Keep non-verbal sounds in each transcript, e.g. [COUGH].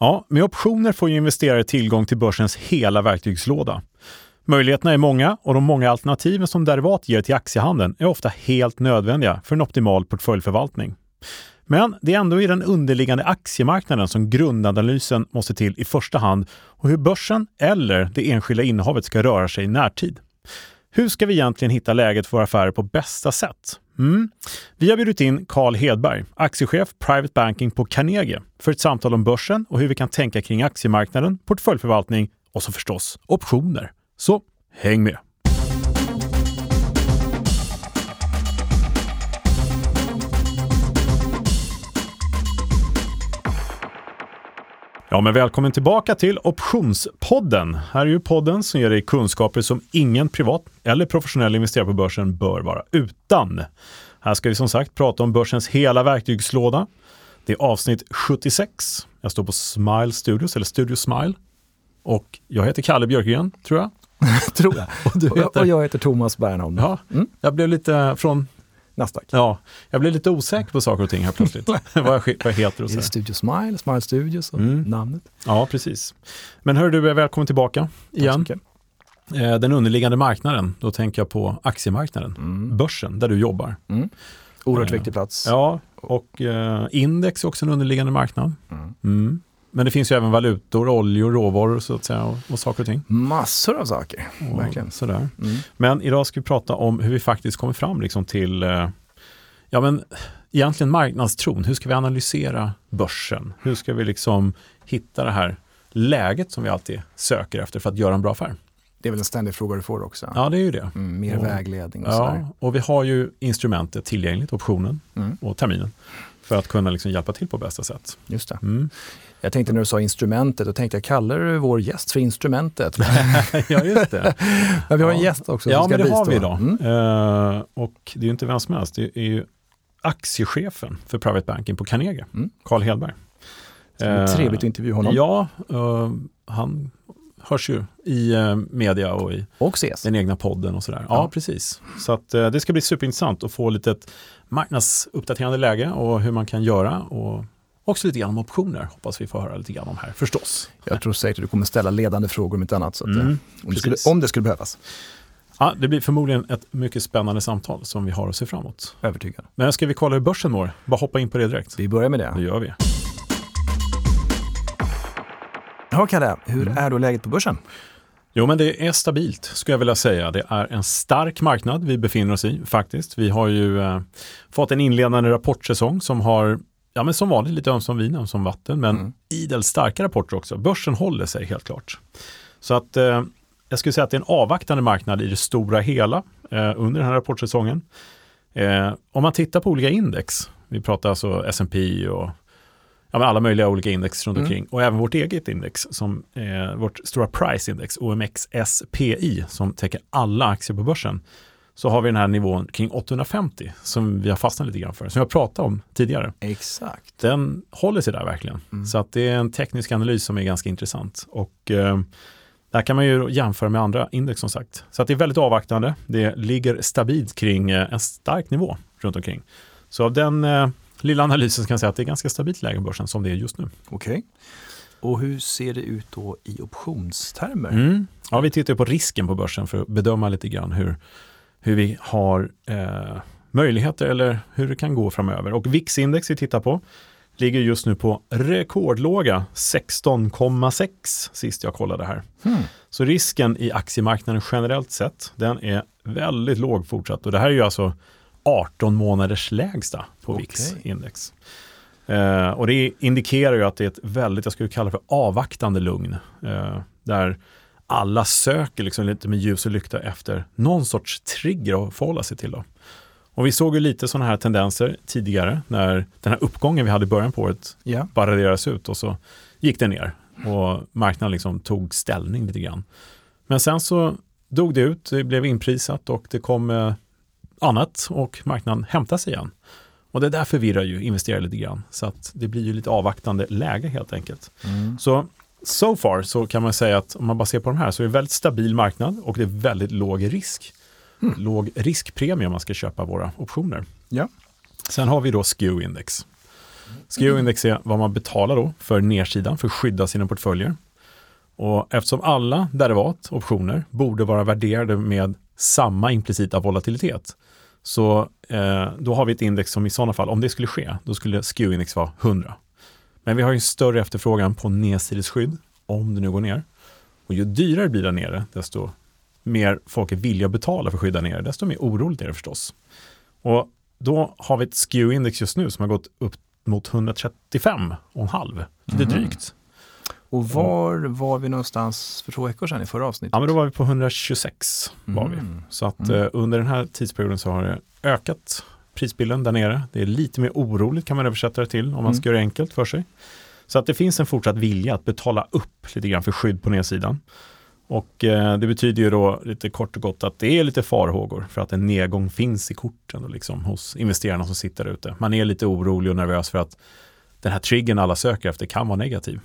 Ja, med optioner får ju investerare tillgång till börsens hela verktygslåda. Möjligheterna är många och de många alternativen som derivat ger till aktiehandeln är ofta helt nödvändiga för en optimal portföljförvaltning. Men det är ändå i den underliggande aktiemarknaden som grundanalysen måste till i första hand och hur börsen eller det enskilda innehavet ska röra sig i närtid. Hur ska vi egentligen hitta läget för våra affärer på bästa sätt? Mm. Vi har bjudit in Carl Hedberg, aktiechef Private Banking på Carnegie, för ett samtal om börsen och hur vi kan tänka kring aktiemarknaden, portföljförvaltning och så förstås optioner. Så häng med! Ja, men välkommen tillbaka till Optionspodden. Här är ju podden som ger dig kunskaper som ingen privat eller professionell investerare på börsen bör vara utan. Här ska vi som sagt prata om börsens hela verktygslåda. Det är avsnitt 76. Jag står på Smile Studios, eller Studio Smile. Och jag heter Kalle Björkgren, tror jag. [LAUGHS] tror jag. Och, du heter... och jag heter Thomas Bernholm. Ja, mm. Jag blev lite från Nasdaq. Ja, jag blev lite osäker på saker och ting här plötsligt. [LAUGHS] vad, vad heter och så. Studio Smile, Smile Studios och mm. namnet. Ja, precis. Men hör du, välkommen tillbaka igen. Eh, den underliggande marknaden, då tänker jag på aktiemarknaden, mm. börsen, där du jobbar. Mm. Oerhört viktig plats. Ja, och eh, index är också en underliggande marknad. Mm. Men det finns ju även valutor, oljor, råvaror så att säga och, och saker och ting. Massor av saker, och, verkligen. Sådär. Mm. Men idag ska vi prata om hur vi faktiskt kommer fram liksom till, eh, ja men egentligen marknadstron. Hur ska vi analysera börsen? Hur ska vi liksom hitta det här läget som vi alltid söker efter för att göra en bra affär? Det är väl en ständig fråga du får också? Ja, det är ju det. Mm, mer och, vägledning och ja, sådär. Och vi har ju instrumentet tillgängligt, optionen mm. och terminen, för att kunna liksom hjälpa till på bästa sätt. Just det. Mm. Jag tänkte när du sa instrumentet, då tänkte jag, kallar du vår gäst för instrumentet? [LAUGHS] ja, just det. [LAUGHS] men vi har en gäst också Ja, som ska men det bistå. har vi idag. Mm. Uh, och det är ju inte vem som helst, det är ju aktiechefen för Private Banking på Carnegie, mm. Carl Hedberg. Uh, trevligt att intervjua honom. Ja, uh, han hörs ju i uh, media och i och ses. den egna podden och sådär. Ja, ja precis. Så att, uh, det ska bli superintressant att få lite ett marknadsuppdaterande läge och hur man kan göra och också lite grann om optioner, hoppas vi får höra lite grann om här förstås. Jag tror säkert att du kommer ställa ledande frågor om inte annat, så att, mm, om, det skulle, om det skulle behövas. Ja, det blir förmodligen ett mycket spännande samtal som vi har att se fram emot. Övertygad. Men ska vi kolla hur börsen mår? Bara hoppa in på det direkt. Vi börjar med det. Det gör vi. Ja, Kalle, hur mm. är då läget på börsen? Jo, men det är stabilt skulle jag vilja säga. Det är en stark marknad vi befinner oss i faktiskt. Vi har ju eh, fått en inledande rapportsäsong som har ja, men som vanligt lite ömsom vin, ömsom vatten, men mm. idel starka rapporter också. Börsen håller sig helt klart. Så att eh, jag skulle säga att det är en avvaktande marknad i det stora hela eh, under den här rapportsäsongen. Eh, om man tittar på olika index, vi pratar alltså S&P och ja, alla möjliga olika index runt mm. omkring och även vårt eget index som är vårt stora price index, OMX SPI, som täcker alla aktier på börsen så har vi den här nivån kring 850 som vi har fastnat lite grann för, som jag pratade om tidigare. Exakt. Den håller sig där verkligen. Mm. Så att det är en teknisk analys som är ganska intressant. Och eh, där kan man ju jämföra med andra index som sagt. Så att det är väldigt avvaktande. Det ligger stabilt kring eh, en stark nivå runt omkring. Så av den eh, lilla analysen kan jag säga att det är ganska stabilt läge på börsen som det är just nu. Okej. Okay. Och hur ser det ut då i optionstermer? Mm. Ja, vi tittar på risken på börsen för att bedöma lite grann hur hur vi har eh, möjligheter eller hur det kan gå framöver. Och VIX-index vi tittar på ligger just nu på rekordlåga 16,6 sist jag kollade här. Hmm. Så risken i aktiemarknaden generellt sett, den är väldigt låg fortsatt. Och det här är ju alltså 18 månaders lägsta på okay. VIX-index. Eh, och det indikerar ju att det är ett väldigt, jag skulle kalla det för avvaktande lugn. Eh, där alla söker liksom lite med ljus och lykta efter någon sorts trigger att förhålla sig till. Då. Och vi såg ju lite sådana här tendenser tidigare när den här uppgången vi hade i början på året yeah. bara raderades ut och så gick det ner och marknaden liksom tog ställning lite grann. Men sen så dog det ut, det blev inprisat och det kom eh, annat och marknaden hämtade sig igen. Och det där förvirrar ju investerare lite grann så att det blir ju lite avvaktande läge helt enkelt. Mm. Så so far så kan man säga att om man bara ser på de här så är det väldigt stabil marknad och det är väldigt låg risk. Mm. Låg riskpremie om man ska köpa våra optioner. Ja. Sen har vi då SKEW-index. SKEW-index är vad man betalar då för nedsidan för att skydda sina portföljer. Och eftersom alla derivat, optioner, borde vara värderade med samma implicita volatilitet, så eh, då har vi ett index som i sådana fall, om det skulle ske, då skulle SKEW-index vara 100. Men vi har ju större efterfrågan på nedsidesskydd, om det nu går ner. Och ju dyrare det blir där nere, desto mer folk är villiga att betala för att skydda nere, desto mer oroligt är det förstås. Och då har vi ett SKEW-index just nu som har gått upp mot 135,5, lite Mhm. drygt. Och var var vi någonstans för två veckor sedan i förra avsnittet? Ja, men då var vi på 126. Var vi. Mm. Så att Mm. eh, under den här tidsperioden så har det ökat prisbilden där nere. Det är lite mer oroligt kan man översätta det till om man Mm. ska göra det enkelt för sig. Så att det finns en fortsatt vilja att betala upp lite grann för skydd på nedsidan. Och eh, det betyder ju då lite kort och gott att det är lite farhågor för att en nedgång finns i korten och liksom hos investerarna som sitter där ute. Man är lite orolig och nervös för att den här triggern alla söker efter kan vara negativ.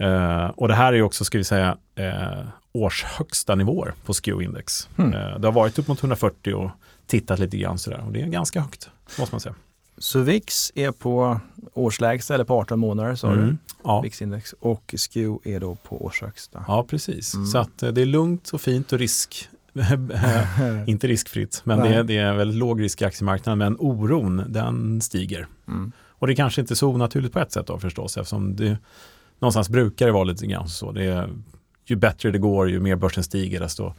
Eh, och det här är också, ska vi säga, eh, årshögsta nivåer på SKEW-index. Hmm. Eh, det har varit upp mot 140 och tittat lite grann sådär och det är ganska högt, måste man säga. Så VIX är på årslägsta eller på 18 månader sa Mm. du? Ja. VIX-index. Och SKEW är då på årshögsta. ja, precis. Mm. Så att eh, det är lugnt och fint och risk, [LAUGHS] inte riskfritt, men det är, det är väldigt låg risk i aktiemarknaden, men oron den stiger. Mm. Och det är kanske inte så onaturligt på ett sätt då förstås, eftersom det någonstans brukar det vara lite grann så. Det är, ju bättre det går, ju mer börsen stiger, desto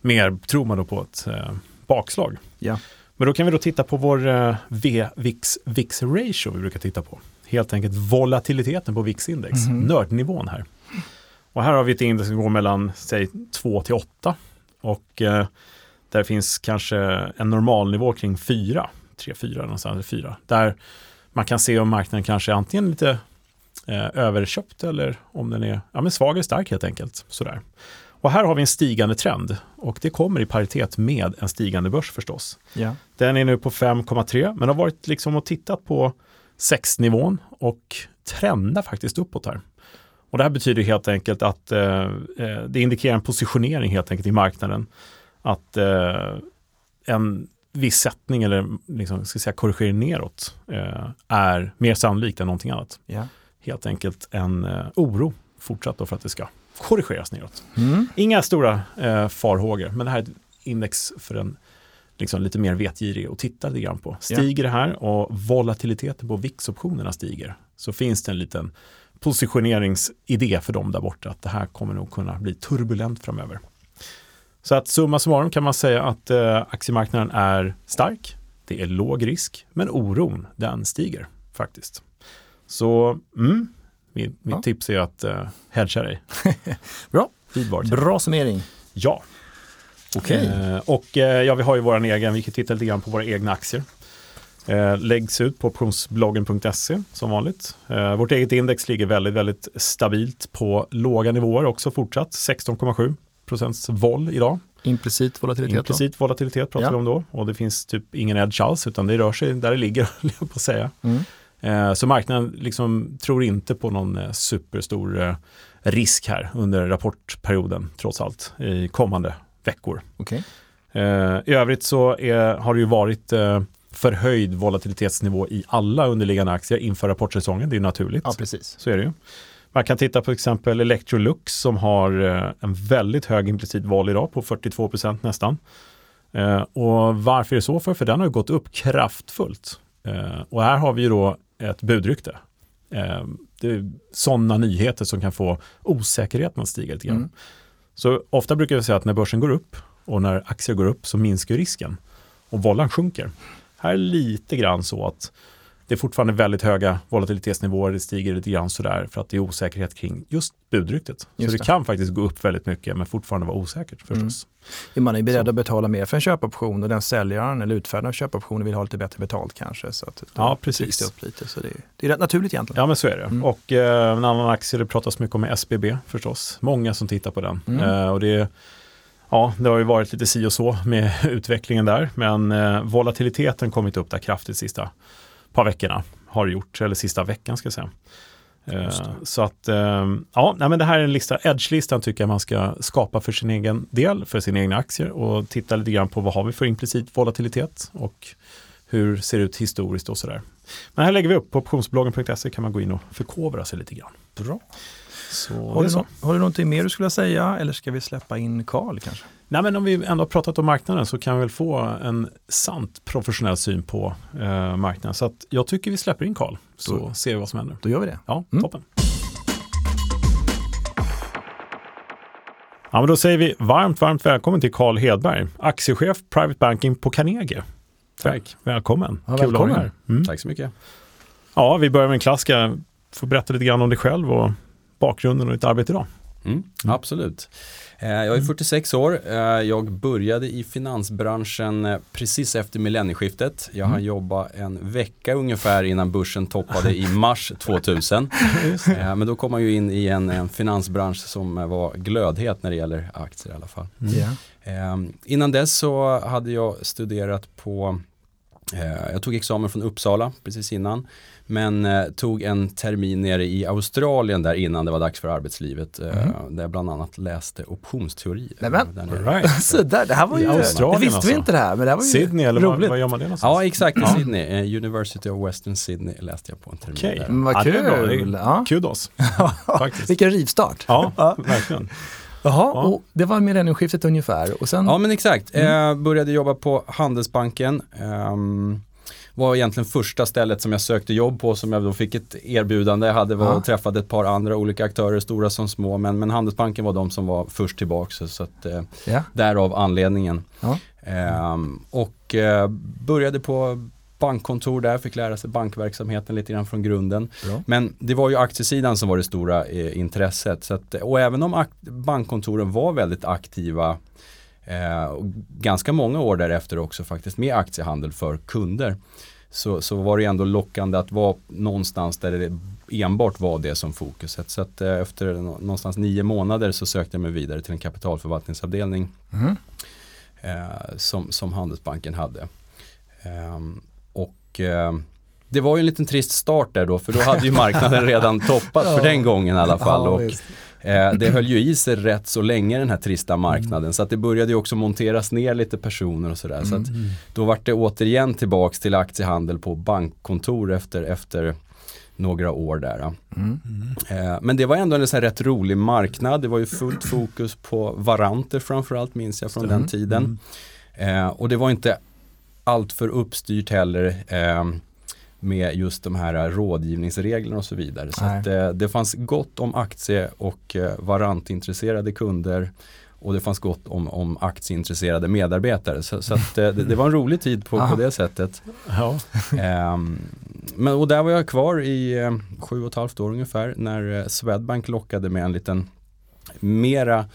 mer tror man då på ett eh, bakslag. Ja. Men då kan vi då titta på vår eh, VIX ratio vi brukar titta på. Helt enkelt volatiliteten på VIX-index, Mhm. nördnivån här. Och här har vi ett index som går mellan, säg 2 till 8 och eh, där finns kanske en normalnivå kring 4, 3, 4 någonstans, eller 4. Där man kan se om marknaden kanske antingen lite överköpt eller om den är ja, men svag eller stark helt enkelt. Sådär. Och här har vi en stigande trend och det kommer i paritet med en stigande börs förstås. Ja. Den är nu på 5,3 men har varit liksom och tittat på 6-nivån och trendar faktiskt uppåt här. Och det här betyder helt enkelt att eh, eh, det indikerar en positionering helt enkelt i marknaden. Att eh, en viss sättning eller liksom, ska säga, korrigering neråt eh, är mer sannolikt än någonting annat. Ja. Helt enkelt en eh, oro fortsatt då för att det ska korrigeras neråt. Mm. Inga stora eh, farhågor, men det här är ett index för en liksom, lite mer vetgirig och titta lite grann på. Stiger det här och volatiliteten på VIX-optionerna stiger så finns det en liten positioneringsidé för dem där borta att det här kommer nog kunna bli turbulent framöver. Så att summa summarum kan man säga att eh, aktiemarknaden är stark, det är låg risk, men oron den stiger faktiskt. Så mm, mitt, Ja. tips är att eh, hedga dig. [LAUGHS] Bra. Bra summering. Ja. Okej. Eh, och eh, ja, vi har ju våran egen, vi kan titta lite grann på våra egna aktier. Eh, läggs ut på optionsbloggen.se som vanligt. Eh, vårt eget index ligger väldigt, väldigt stabilt på låga nivåer också fortsatt. 16,7 procents vol idag. Implicit volatilitet. då? Implicit volatilitet pratar Ja. vi om då. Och det finns typ ingen edge alls utan det rör sig där det ligger, [LAUGHS] på att säga. Mm. Eh, Så marknaden liksom tror inte på någon eh, superstor eh, risk här under rapportperioden trots allt i kommande veckor. Eh, I övrigt så är, har det ju varit förhöjd volatilitetsnivå i alla underliggande aktier inför rapportsäsongen. Det är naturligt. Ja, precis. Så är det ju. Man kan titta på exempel Electrolux som har en väldigt hög implicit vol idag på 42 procent nästan. Och varför är det så för? För den har ju gått upp kraftfullt. Och här har vi ju då ett budrykte. Eh, det är sådana nyheter som kan få osäkerheten att stiga lite grann. Mm. Så ofta brukar vi säga att när börsen går upp och när aktier går upp så minskar risken och vollan sjunker. Här är lite grann så att det är fortfarande väldigt höga volatilitetsnivåer, det stiger lite grann sådär för att det är osäkerhet kring just budryktet. Just så det, det. kan faktiskt gå upp väldigt mycket men fortfarande vara osäkert förstås. Man är beredd Så. att betala mer för en köpoption och den säljaren eller utfärdaren av köpoptionen vill ha lite bättre betalt kanske. Så att Ja, precis. det upp lite. Så det, det är rätt naturligt egentligen. Ja men så är det. Mm. Och eh, en annan aktie det pratas mycket om är SBB förstås. Många som tittar på den. Mm. Eh, och det, ja, det har ju varit lite si och så med [LAUGHS] utvecklingen där. Men eh, volatiliteten kommit upp där kraftigt sista par veckorna. Har det gjort, eller sista veckan ska jag säga. Eh, så att, eh, ja, nej, men det här är en lista, Edge-listan tycker jag man ska skapa för sin egen del, för sina egna aktier och titta lite grann på vad har vi för implicit volatilitet och hur ser det ut historiskt och sådär. Men här lägger vi upp på optionsbloggen.se kan man gå in och förkovra sig lite grann. Bra. Så Har du, så. nå- har du någonting mer du skulle säga eller ska vi släppa in Karl kanske? Nej, men om vi ändå har pratat om marknaden så kan vi väl få en sant professionell syn på eh, marknaden. Så att jag tycker vi släpper in Karl så Då- ser vi vad som händer. Då gör vi det. Ja, Mm. toppen. Ja, men då säger vi varmt, varmt välkommen till Karl Hedberg, aktiechef Private Banking på Carnegie. Tack. Välkommen. Ja, Kul att ha dig välkommen. här. Mm. Tack så mycket. Ja, vi börjar med en klassiker. Får berätta lite grann om dig själv och bakgrunden och ditt arbete idag. Mm, Absolut. Eh, Jag är 46 år. Eh, Jag började i finansbranschen eh, precis efter millennieskiftet. Jag har jobbat en vecka ungefär innan börsen toppade i mars [LAUGHS] 2000. Eh, Men då kom man ju in i en, en finansbransch som var glödhet när det gäller aktier i alla fall. Ja. Eh, Innan dess så hade jag studerat på jag tog examen från Uppsala precis innan. Men eh, tog en termin nere i Australien där innan det var dags för arbetslivet. Eh, Där jag bland annat läste optionsteori. Nämen. Right. [LAUGHS] Så där, det här var I ju, Australien det visste vi alltså. inte det här, men det här var ju Sydney eller vad, roligt. vad gör man det någonstans? Ja, exakt i. Sydney. Eh, University of Western Sydney läste jag på en termin Okej. där. Men vad Ja, kul. Ja. Kudos. [LAUGHS] Vilken rivstart. Ja, verkligen. Jaha, Ja. och det var millennieskiftet ungefär. Och sen, Ja men exakt, Mm. eh, började jobba på Handelsbanken. Ehm, var egentligen första stället som jag sökte jobb på som jag då fick ett erbjudande. Jag hade var, Ja. träffat ett par andra olika aktörer, stora som små. Men, men Handelsbanken var de som var först tillbaka. Så, så att, eh, ja. därav anledningen. Ja. Ehm, och eh, började på bankkontor där, fick lära sig bankverksamheten lite grann från grunden. Bra. Men det var ju aktiesidan som var det stora eh, intresset. Så att, och även om bankkontoren var väldigt aktiva eh, ganska många år därefter också faktiskt med aktiehandel för kunder. Så, så var det ändå lockande att vara någonstans där det enbart var det som fokuset. Så att eh, efter nå- någonstans nio månader så sökte jag mig vidare till en kapitalförvaltningsavdelning Mhm. eh, som, som Handelsbanken hade. Ehm, och eh, det var ju en liten trist start där då för då hade ju marknaden redan [LAUGHS] toppat för Ja. den gången i alla fall. Ja, och, eh, det höll ju i sig rätt så länge den här trista marknaden så att det började ju också monteras ner lite personer och sådär. Så att då var det återigen tillbaks till aktiehandel på bankkontor efter, efter några år där. Mm. Eh, Men det var ändå en här rätt rolig marknad. Det var ju fullt fokus på varanter framförallt minns jag från den tiden. Eh, och det var inte allt för uppstyrt heller eh, med just de här rådgivningsreglerna och så vidare. Så att, eh, det fanns gott om aktie och eh, varantintresserade kunder och det fanns gott om, om aktieintresserade medarbetare. Så, så att, eh, det, det var en rolig tid på, på det sättet. Ja. [LAUGHS] Ehm, men, och där var jag kvar i eh, sju och ett halvt år ungefär när eh, Swedbank lockade med en liten mera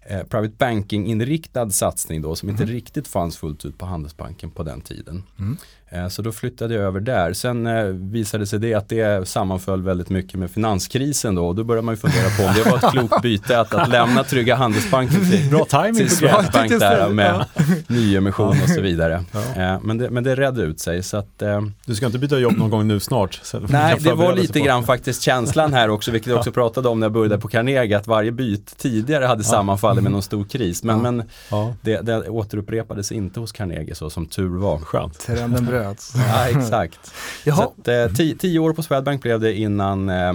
eh, private banking-inriktad satsning då som inte riktigt fanns fullt ut på Handelsbanken på den tiden. Mm. Eh, så då flyttade jag över där. Sen eh, visade sig det att det sammanföll väldigt mycket med finanskrisen då och då började man ju fundera på om det var ett klokt [LAUGHS] byte att, att lämna trygga Handelsbanken till, Bra timing till Swedbank där med ja. nyemission och så vidare. Ja. Eh, men, det, men det redde ut sig så att Du ska inte byta jobb någon gång nu snart? [LAUGHS] Nej, det var lite grann faktiskt känslan här också, vilket jag också pratade om när jag började på Carnegie, att varje byte tidigare hade sammanfallit med någon stor kris. Men, Ja. men Ja, det, det återupprepades inte hos Carnegie så som tur var. skönt. Trenden bröts. Ja, [LAUGHS] exakt. Jaha, Så att, eh, tio, tio år på Swedbank blev det innan eh,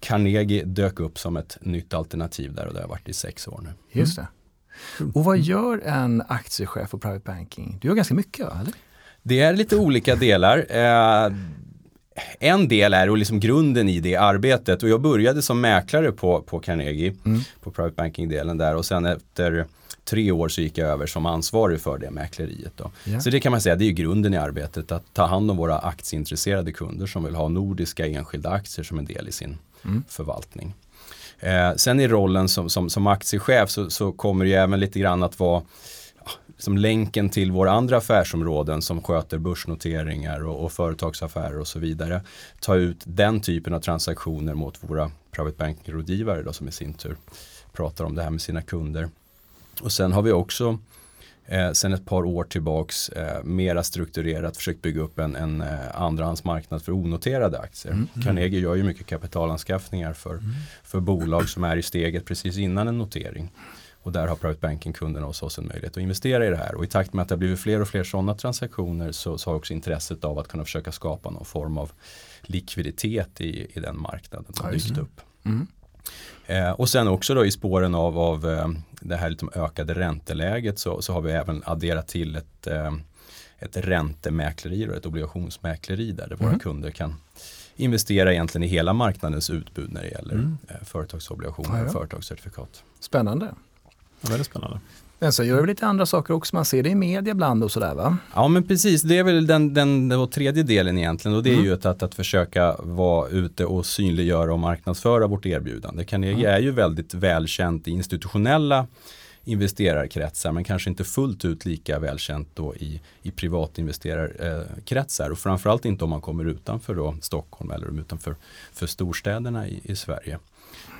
Carnegie dök upp som ett nytt alternativ där och det har varit i sex år nu. just det. Och vad gör en aktiechef på private banking? Du gör ganska mycket, eller? Det är lite olika delar. Eh, en del är och liksom grunden i det arbetet och jag började som mäklare på, på Carnegie, Mm. på private banking-delen där och sen efter tre år så gick jag över som ansvarig för det mäkleriet. Då. Ja. Så det kan man säga, det är ju grunden i arbetet, att ta hand om våra aktieintresserade kunder som vill ha nordiska enskilda aktier som en del i sin Mm. förvaltning. Eh, sen i rollen som, som, som aktiechef så, så kommer det ju även lite grann att vara som länken till våra andra affärsområden som sköter börsnoteringar och, och företagsaffärer och så vidare. Ta ut den typen av transaktioner mot våra private banking-rådgivare då, som i sin tur pratar om det här med sina kunder. Och sen har vi också eh, sen ett par år tillbaks eh, mera strukturerat försökt bygga upp en, en eh, andrahandsmarknad för onoterade aktier. Mm. Carnegie gör ju mycket kapitalanskaffningar för, för bolag som är i steget precis innan en notering. Och där har private banking-kunderna hos oss en möjlighet att investera i det här. Och i takt med att det har blivit fler och fler sådana transaktioner så, så har också intresset av att kunna försöka skapa någon form av likviditet i, i den marknaden dykt upp. Mm. Eh, och sen också då i spåren av, av eh, det här liksom ökade ränteläget så, så har vi även adderat till ett, eh, ett räntemäkleri och ett obligationsmäkleri där, där våra Mm. kunder kan investera egentligen i hela marknadens utbud när det gäller Mm. eh, företagsobligationer Ja, ja. och företagscertifikat. Spännande. Ja, väldigt spännande. Men så gör det väl lite andra saker också, man ser det i media ibland och sådär va? Ja men precis, det är väl den, den, den tredje delen egentligen och det är Mm. ju att, att, att försöka vara ute och synliggöra och marknadsföra vårt erbjudande. Carnegie Mm. är ju väldigt välkänt i institutionella investerarkretsar men kanske inte fullt ut lika välkänt då i, i privatinvesterarkretsar och framförallt inte om man kommer utanför då Stockholm eller utanför för storstäderna i, i Sverige.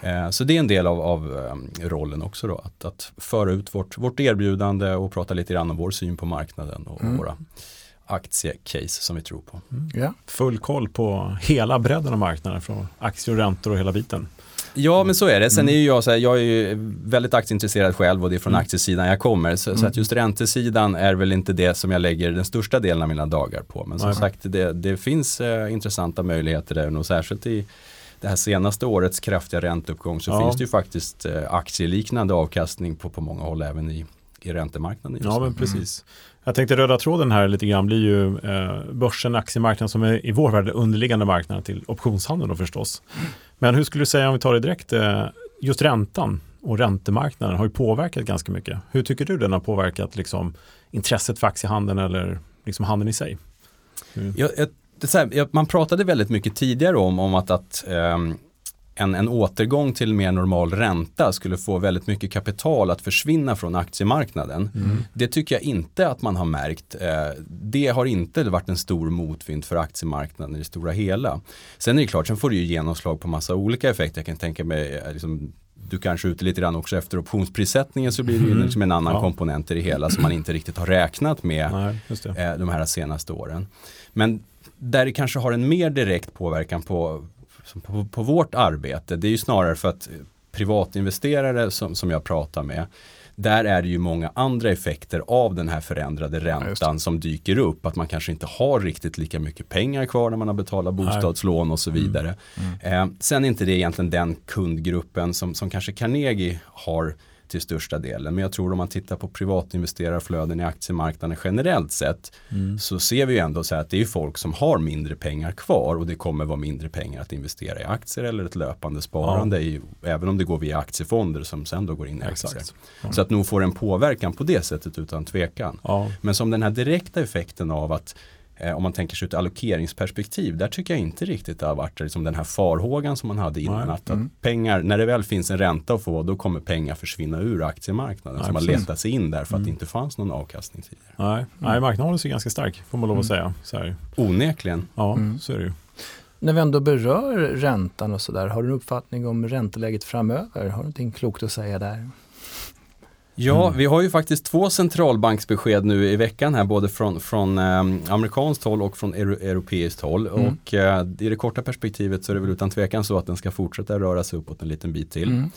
Eh, Så det är en del av, av eh, rollen också då, att, att föra ut vårt, vårt erbjudande och prata lite grann om vår syn på marknaden och Mm. våra aktiecase som vi tror på. Ja. Full koll på hela bredden av marknaden från aktier och räntor och hela biten. Ja men så är det. Sen Mm. är ju jag så här, jag är ju väldigt aktieintresserad själv och det är från Mm. aktiesidan jag kommer. Så, så Mm. att just räntesidan är väl inte det som jag lägger den största delen av mina dagar på. Men som Nej. sagt det, det finns eh, intressanta möjligheter där och särskilt i det här senaste årets kraftiga ränteuppgång så Ja. finns det ju faktiskt eh, aktieliknande avkastning på, på många håll även i, i räntemarknaden. Ja, men precis. Jag tänkte röda tråden här lite grann blir ju eh, börsen, aktiemarknaden som är i vår värld underliggande marknaden till optionshandeln då förstås. Men hur skulle du säga om vi tar det direkt, eh, just räntan och räntemarknaden har ju påverkat ganska mycket. Hur tycker du den har påverkat liksom, intresset för aktiehandeln eller liksom handeln i sig? Hur? Jag, jag, det här, man pratade väldigt mycket tidigare om, om att, att ehm, en, en återgång till mer normal ränta skulle få väldigt mycket kapital att försvinna från aktiemarknaden. Mm. Det tycker jag inte att man har märkt. Eh, Det har inte varit en stor motvind för aktiemarknaden i det stora hela. Sen är det klart, sen får det ju genomslag på massa olika effekter. Jag kan tänka mig, eh, liksom, du kanske är ute lite grann också efter optionsprissättningen så blir det ju Mm. liksom en annan Ja. komponent i det hela som man inte riktigt har räknat med Nej, eh, de här senaste åren. Men där det kanske har en mer direkt påverkan på, på, på vårt arbete, det är ju snarare för att privatinvesterare som, som jag pratar med, där är det ju många andra effekter av den här förändrade räntan som dyker upp. Att man kanske inte har riktigt lika mycket pengar kvar när man har betalat bostadslån och så vidare. Eh, sen är inte det egentligen den kundgruppen som, som kanske Carnegie har till största delen. Men jag tror om man tittar på privatinvesterarflöden i aktiemarknaden generellt sett Mm. så ser vi ju ändå så här att det är folk som har mindre pengar kvar och det kommer vara mindre pengar att investera i aktier eller ett löpande sparande i, även om det går via aktiefonder som sen då går in i aktier. Ja. Så att nog får en påverkan på det sättet utan tvekan. Ja, Men som den här direkta effekten av att om man tänker sig ett allokeringsperspektiv, där tycker jag inte riktigt det har varit liksom den här farhågan som man hade innan. Nej. Att, Mm. att pengar, när det väl finns en ränta att få, då kommer pengar försvinna ur aktiemarknaden. Ja, som har letat sig in där för att Mm. det inte fanns någon avkastning tidigare. nej, nej, marknaden håller sig ganska stark får man lov att säga. Så här. Onekligen. Ja, Mm. så är det ju. När vi ändå berör räntan och sådär, har du en uppfattning om ränteläget framöver? Har du någonting klokt att säga där? Ja, Mm. vi har ju faktiskt två centralbanksbesked nu i veckan här, både från, från eh, amerikanskt håll och från euro, europeiskt håll. Mm. Och eh, i det korta perspektivet så är det väl utan tvekan så att den ska fortsätta röra sig uppåt en liten bit till. Mm.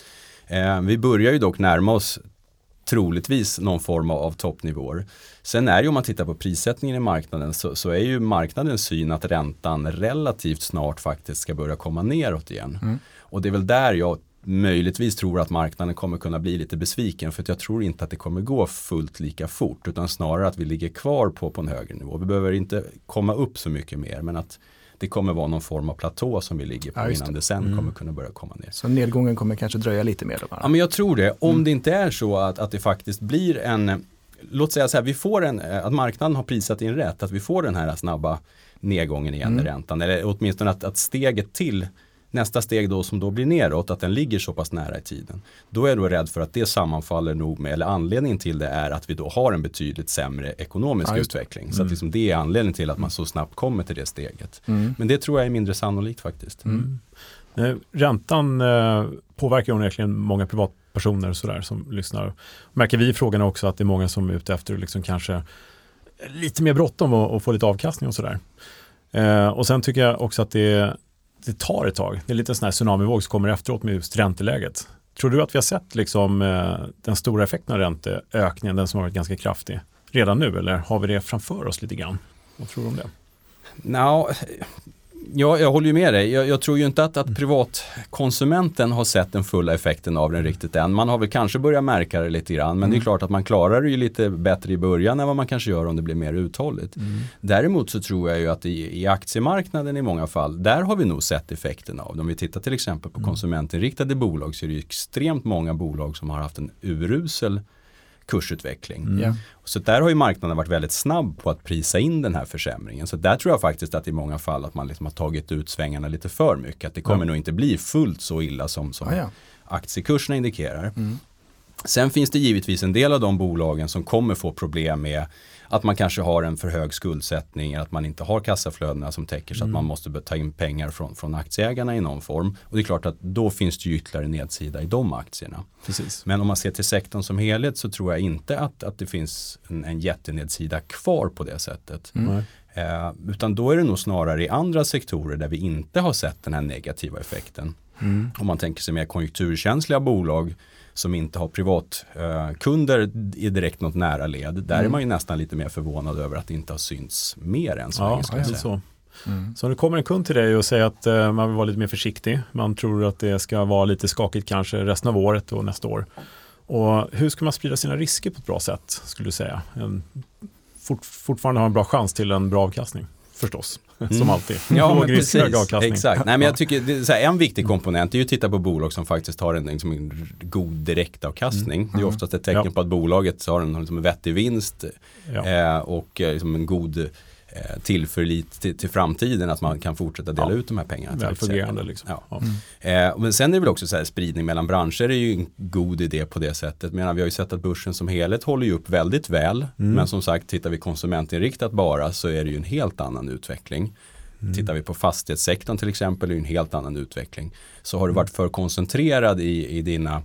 Eh, vi börjar ju dock närma oss troligtvis någon form av, av toppnivåer. Sen är ju om man tittar på prissättningen i marknaden så, så är ju marknadens syn att räntan relativt snart faktiskt ska börja komma neråt igen. Mm. Och det är väl där jag möjligtvis tror att marknaden kommer kunna bli lite besviken för att jag tror inte att det kommer gå fullt lika fort utan snarare att vi ligger kvar på, på en högre nivå. Vi behöver inte komma upp så mycket mer men att det kommer vara någon form av platå som vi ligger på Ja, innan det. det sen Mm. kommer kunna börja komma ner. Så nedgången kommer kanske dröja lite mer då bara? Ja men jag tror det. Om Mm. det inte är så att, att det faktiskt blir en, låt säga så här, vi får en, att marknaden har prisat in rätt, att vi får den här snabba nedgången igen Mm. i räntan. Eller åtminstone att, att steget till nästa steg då som då blir neråt, att den ligger så pass nära i tiden. Då är jag då rädd för att det sammanfaller nog med, eller anledningen till det är att vi då har en betydligt sämre ekonomisk det. utveckling. Så Mm. att liksom det är anledningen till att man så snabbt kommer till det steget. Mm. Men det tror jag är mindre sannolikt faktiskt. Mm. Eh, Räntan eh, påverkar onekligen många privatpersoner och sådär som lyssnar. Märker vi i frågorna också att det är många som är ute efter liksom kanske lite mer bråttom och, och få lite avkastning och sådär. Eh, och sen tycker jag också att det, det tar ett tag. Det är lite en sån här tsunamivåg som kommer efteråt med just ränteläget. Tror du att vi har sett liksom, eh, den stora effekten av ränteökningen, den som har varit ganska kraftig, redan nu eller har vi det framför oss lite grann? Vad tror du om det? No, Ja, jag håller ju med dig. Jag, jag tror ju inte att, att privatkonsumenten har sett den fulla effekten av den riktigt än. Man har väl kanske börjat märka det lite grann. Men mm. det är mm. klart att man klarar det ju lite bättre i början än vad man kanske gör om det blir mer uthålligt. Mm. Däremot så tror jag ju att i, i, aktiemarknaden i många fall, där har vi nog sett effekten av det. Om vi tittar till exempel på mm. konsumentinriktade bolag så är det ju extremt många bolag som har haft en urusel kursutveckling. Mm. Så där har ju marknaden varit väldigt snabb på att prisa in den här försämringen. Så där tror jag faktiskt att i många fall att man liksom har tagit ut svängarna lite för mycket. Att det kommer ja. nog inte bli fullt så illa som, som ah, ja. aktiekurserna indikerar. Mm. Sen finns det givetvis en del av de bolagen som kommer få problem med att man kanske har en för hög skuldsättning, att man inte har kassaflödena som täcker så mm. att man måste ta in pengar från, från aktieägarna i någon form. Och det är klart att då finns det ju ytterligare nedsida i de aktierna. Precis. Men om man ser till sektorn som helhet så tror jag inte att, att det finns en, en jättenedsida kvar på det sättet. Mm. Eh, utan då är det nog snarare i andra sektorer där vi inte har sett den här negativa effekten. Mm. Om man tänker sig mer konjunkturkänsliga bolag som inte har privatkunder eh, i direkt något nära led. Där mm. är man ju nästan lite mer förvånad över att det inte har synts mer än så ja, länge. Ja, så. Mm. Så om det kommer en kund till dig och säger att uh, man vill vara lite mer försiktig, man tror att det ska vara lite skakigt kanske resten av året och nästa år. Och hur ska man sprida sina risker på ett bra sätt, skulle du säga? En, fort, fortfarande ha en bra chans till en bra avkastning, förstås. [LAUGHS] Som alltid. Ja, men precis. Exakt. Nej, men jag tycker det är här, en viktig komponent är ju att titta på bolag som faktiskt har en, liksom, en god direktavkastning. Mm. Det är oftast ett tecken ja. på att bolaget har en, liksom, en vettig vinst ja. eh, och eh, liksom, en god tillförlit till, till, framtiden att man kan fortsätta dela ja. ut de här pengarna. Väl fungerande liksom. Ja. Mm. Eh, men sen är det väl också så här spridning mellan branscher är ju en god idé på det sättet. Men vi har ju sett att börsen som helhet håller ju upp väldigt väl. Mm. Men som sagt, tittar vi konsumentinriktat bara så är det ju en helt annan utveckling. Mm. Tittar vi på fastighetssektorn till exempel är det en helt annan utveckling. Så har du varit för koncentrerad i, i dina eh,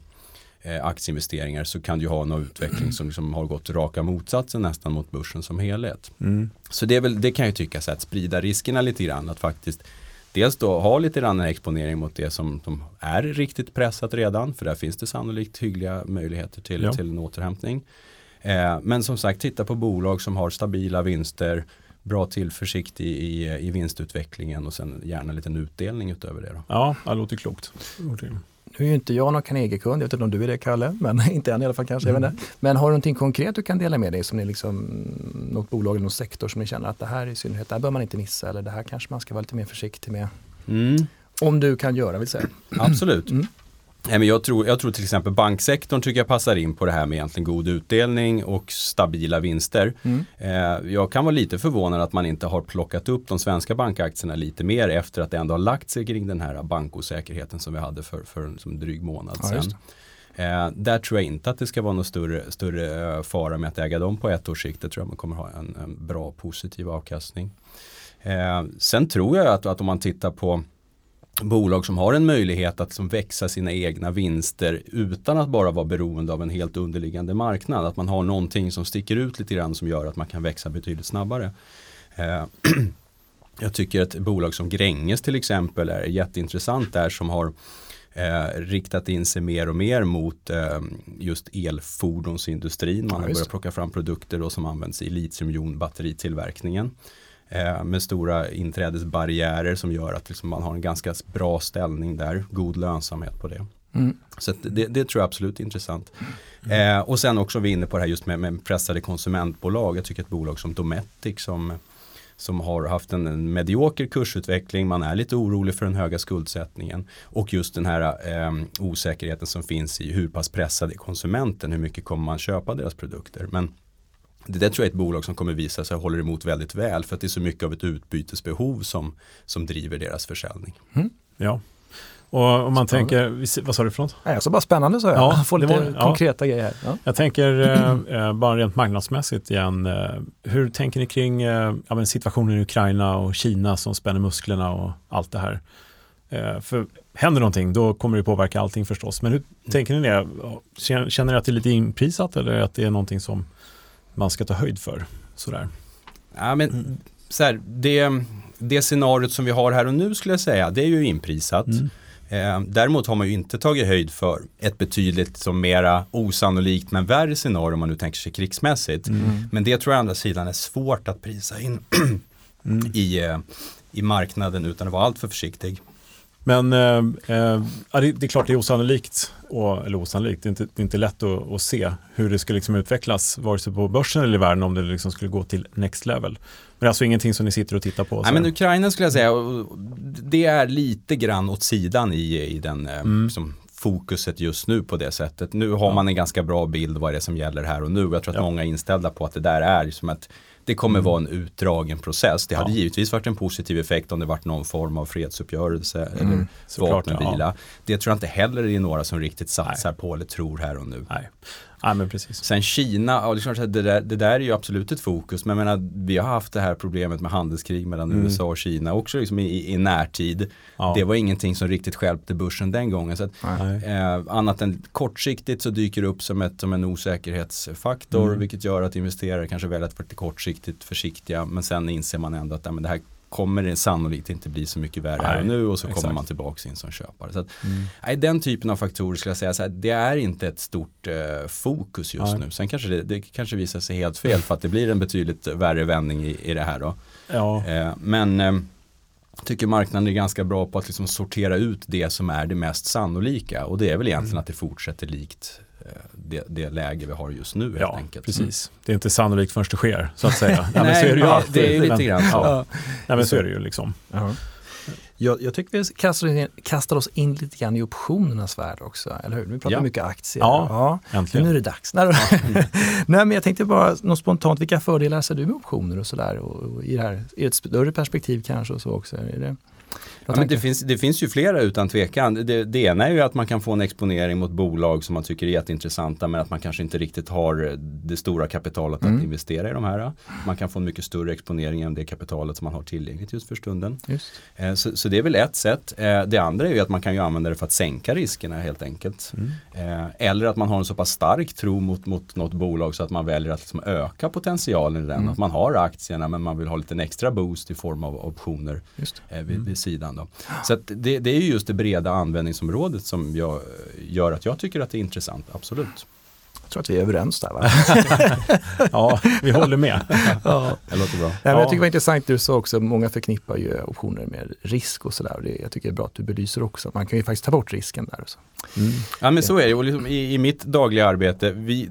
aktieinvesteringar så kan du ha en utveckling som liksom har gått raka motsatsen nästan mot börsen som helhet. Mm. Så det, är väl, det kan jag tycka så att sprida riskerna lite grann. Att faktiskt dels då ha lite grann en exponering mot det som, som är riktigt pressat redan. För där finns det sannolikt hyggliga möjligheter till, ja. till en återhämtning. Eh, men som sagt titta på bolag som har stabila vinster bra tillförsikt i, i, i vinstutvecklingen och sen gärna en liten utdelning utöver det. Då. Ja, det låter klokt. Nu är ju inte jag någon Carnegie-kund, jag vet inte om du är det Kalle, men [LAUGHS] inte än i alla fall kanske. Mm. Men har du någonting konkret du kan dela med dig som ni liksom, något bolag eller någon sektor som ni känner att det här i synnerhet, det här bör man inte missa eller det här kanske man ska vara lite mer försiktig med. Mm. Om du kan göra vill säga. Absolut. Mm. Nej, men jag, tror, jag tror till exempel banksektorn tycker jag passar in på det här med egentligen god utdelning och stabila vinster. Mm. Eh, jag kan vara lite förvånad att man inte har plockat upp de svenska bankaktierna lite mer efter att det ändå har lagt sig kring den här bankosäkerheten som vi hade för, för en dryg månad ja, sedan. Eh, där tror jag inte att det ska vara någon större, större eh, fara med att äga dem på ett års sikt. Det tror jag man kommer ha en, en bra positiv avkastning. Eh, sen tror jag att, att om man tittar på bolag som har en möjlighet att som växa sina egna vinster utan att bara vara beroende av en helt underliggande marknad. Att man har någonting som sticker ut lite grann som gör att man kan växa betydligt snabbare. Eh, [CLEARS THROAT] jag tycker att bolag som Gränges till exempel är jätteintressant där som har eh, riktat in sig mer och mer mot eh, just elfordonsindustrin. Man har börjat plocka fram produkter då som används i litiumjonbatteritillverkningen eh, med stora inträdesbarriärer som gör att liksom man har en ganska bra ställning där, god lönsamhet på det. Mm. Så det, det, tror jag absolut är intressant. Mm. Eh, och sen också vi är inne på det här just med, med pressade konsumentbolag. Jag tycker ett bolag som Dometic som, som har haft en, en medioker kursutveckling, man är lite orolig för den höga skuldsättningen och just den här eh, osäkerheten som finns i hur pass pressad är konsumenten, hur mycket kommer man köpa deras produkter. Men det där tror jag är ett bolag som kommer visa sig håller emot väldigt väl för att det är så mycket av ett utbytesbehov som, som driver deras försäljning. Mm. Ja, och om man spännande. tänker, vad sa du för något? Nej, så bara spännande sa jag. Ja, Få lite var, konkreta ja. grejer här. Ja. Jag tänker eh, eh, bara rent marknadsmässigt igen. Eh, hur tänker ni kring eh, ja, situationen i Ukraina och Kina som spänner musklerna och allt det här? Eh, för händer någonting då kommer det påverka allting förstås. Men hur mm. tänker ni det? Känner ni att det är lite inprisat eller att det är någonting som man ska ta höjd för. Sådär. Ja, men, mm. så här, det, det scenariot som vi har här och nu skulle jag säga, det är ju inprisat. Mm. Eh, däremot har man ju inte tagit höjd för ett betydligt som mera osannolikt men värre scenario om man nu tänker sig krigsmässigt. Mm. Men det tror jag å andra sidan är svårt att prisa in Mm. [CLEARS THROAT] i, eh, i marknaden utan att vara alltför försiktig. Men eh, eh, det, är klart det är osannolikt, och, eller osannolikt, det är inte, det är inte lätt att, att se hur det ska liksom utvecklas, vare sig på börsen eller i världen, om det liksom skulle gå till next level. Men det är alltså ingenting som ni sitter och tittar på? Nej, men Ukraina skulle jag säga, det är lite grann åt sidan i, i den eh, Mm. som fokuset just nu på det sättet. Nu har Ja. man en ganska bra bild vad det är som gäller här och nu. Jag tror att Ja. många är inställda på att det där är som att det kommer Mm. vara en utdragen process. Det hade Ja. givetvis varit en positiv effekt om det varit någon form av fredsuppgörelse eller Mm, såklart, vapenvila. ja. Det tror jag inte heller är några som riktigt satsar på eller tror här och nu. Nej. Nej, men precis. Sen Kina, ja, det, där, det där är ju absolut ett fokus. Men jag menar, vi har haft det här problemet med handelskrig mellan Mm. USA och Kina också liksom i, i närtid. Ja. Det var ingenting som riktigt stjälpte börsen den gången. Så att, Nej. eh, annat än kortsiktigt så dyker det upp som, ett, som en osäkerhetsfaktor. Mm. Vilket gör att investerare kanske väljer att vara kortsiktigt försiktiga. Men sen inser man ändå att ja, men det här kommer det sannolikt inte bli så mycket värre här och nu och så exakt. kommer man tillbaka in som köpare. Så att, Mm. Nej, den typen av faktorer skulle jag säga så här, det är inte ett stort eh, fokus just Nej. nu. Sen kanske det, det kanske visar sig helt fel för att det blir en betydligt värre vändning i, i det här då. Ja, Eh, men eh, tycker marknaden är ganska bra på att liksom sortera ut det som är det mest sannolika och det är väl egentligen Mm. att det fortsätter likt det, det läge vi har just nu helt ja enkelt. precis. Det är inte sannolikt förrän det sker, så att säga. [LAUGHS] Nej, men Nej, så är det ju ja, alltid. det är ju lite Men- grann så. Ja. Nej, men så är det ju liksom. Jag, jag tycker vi kastar, in, kastar oss in lite grann i optionernas värld också, eller hur? Vi pratar Ja. mycket aktier. Ja, Men Äntligen. nu är det dags. Nej, då- [LAUGHS] Nej, men jag tänkte bara något spontant, vilka fördelar ser du med optioner och sådär? Och, och i det här, i ett större perspektiv kanske och så också? Är det, Ja, men det, finns, det finns ju flera utan tvekan. Det, det ena är ju att man kan få en exponering mot bolag som man tycker är jätteintressanta men att man kanske inte riktigt har det stora kapitalet Mm. att investera i de här. Man kan få en mycket större exponering än det kapitalet som man har tillgängligt just för stunden. Just. Eh, Så, så det är väl ett sätt. Eh, Det andra är ju att man kan ju använda det för att sänka riskerna helt enkelt. Mm. Eh, Eller att man har en så pass stark tro mot, mot något bolag så att man väljer att liksom öka potentialen i den. Mm. Att man har aktierna men man vill ha lite extra boost i form av optioner eh, vid, vid sidan. Då. Så det, det är ju just det breda användningsområdet som jag, gör att jag tycker att det är intressant, absolut. Jag tror att vi är överens där va? [LAUGHS] Ja, vi håller med. ja. Det låter bra. Nej, jag tycker det var intressant du sa också, många förknippar ju optioner med risk och sådär. Jag tycker det är bra att du belyser också, man kan ju faktiskt ta bort risken där. Och så. Mm. Ja men så är det och liksom i, i mitt dagliga arbete, vi,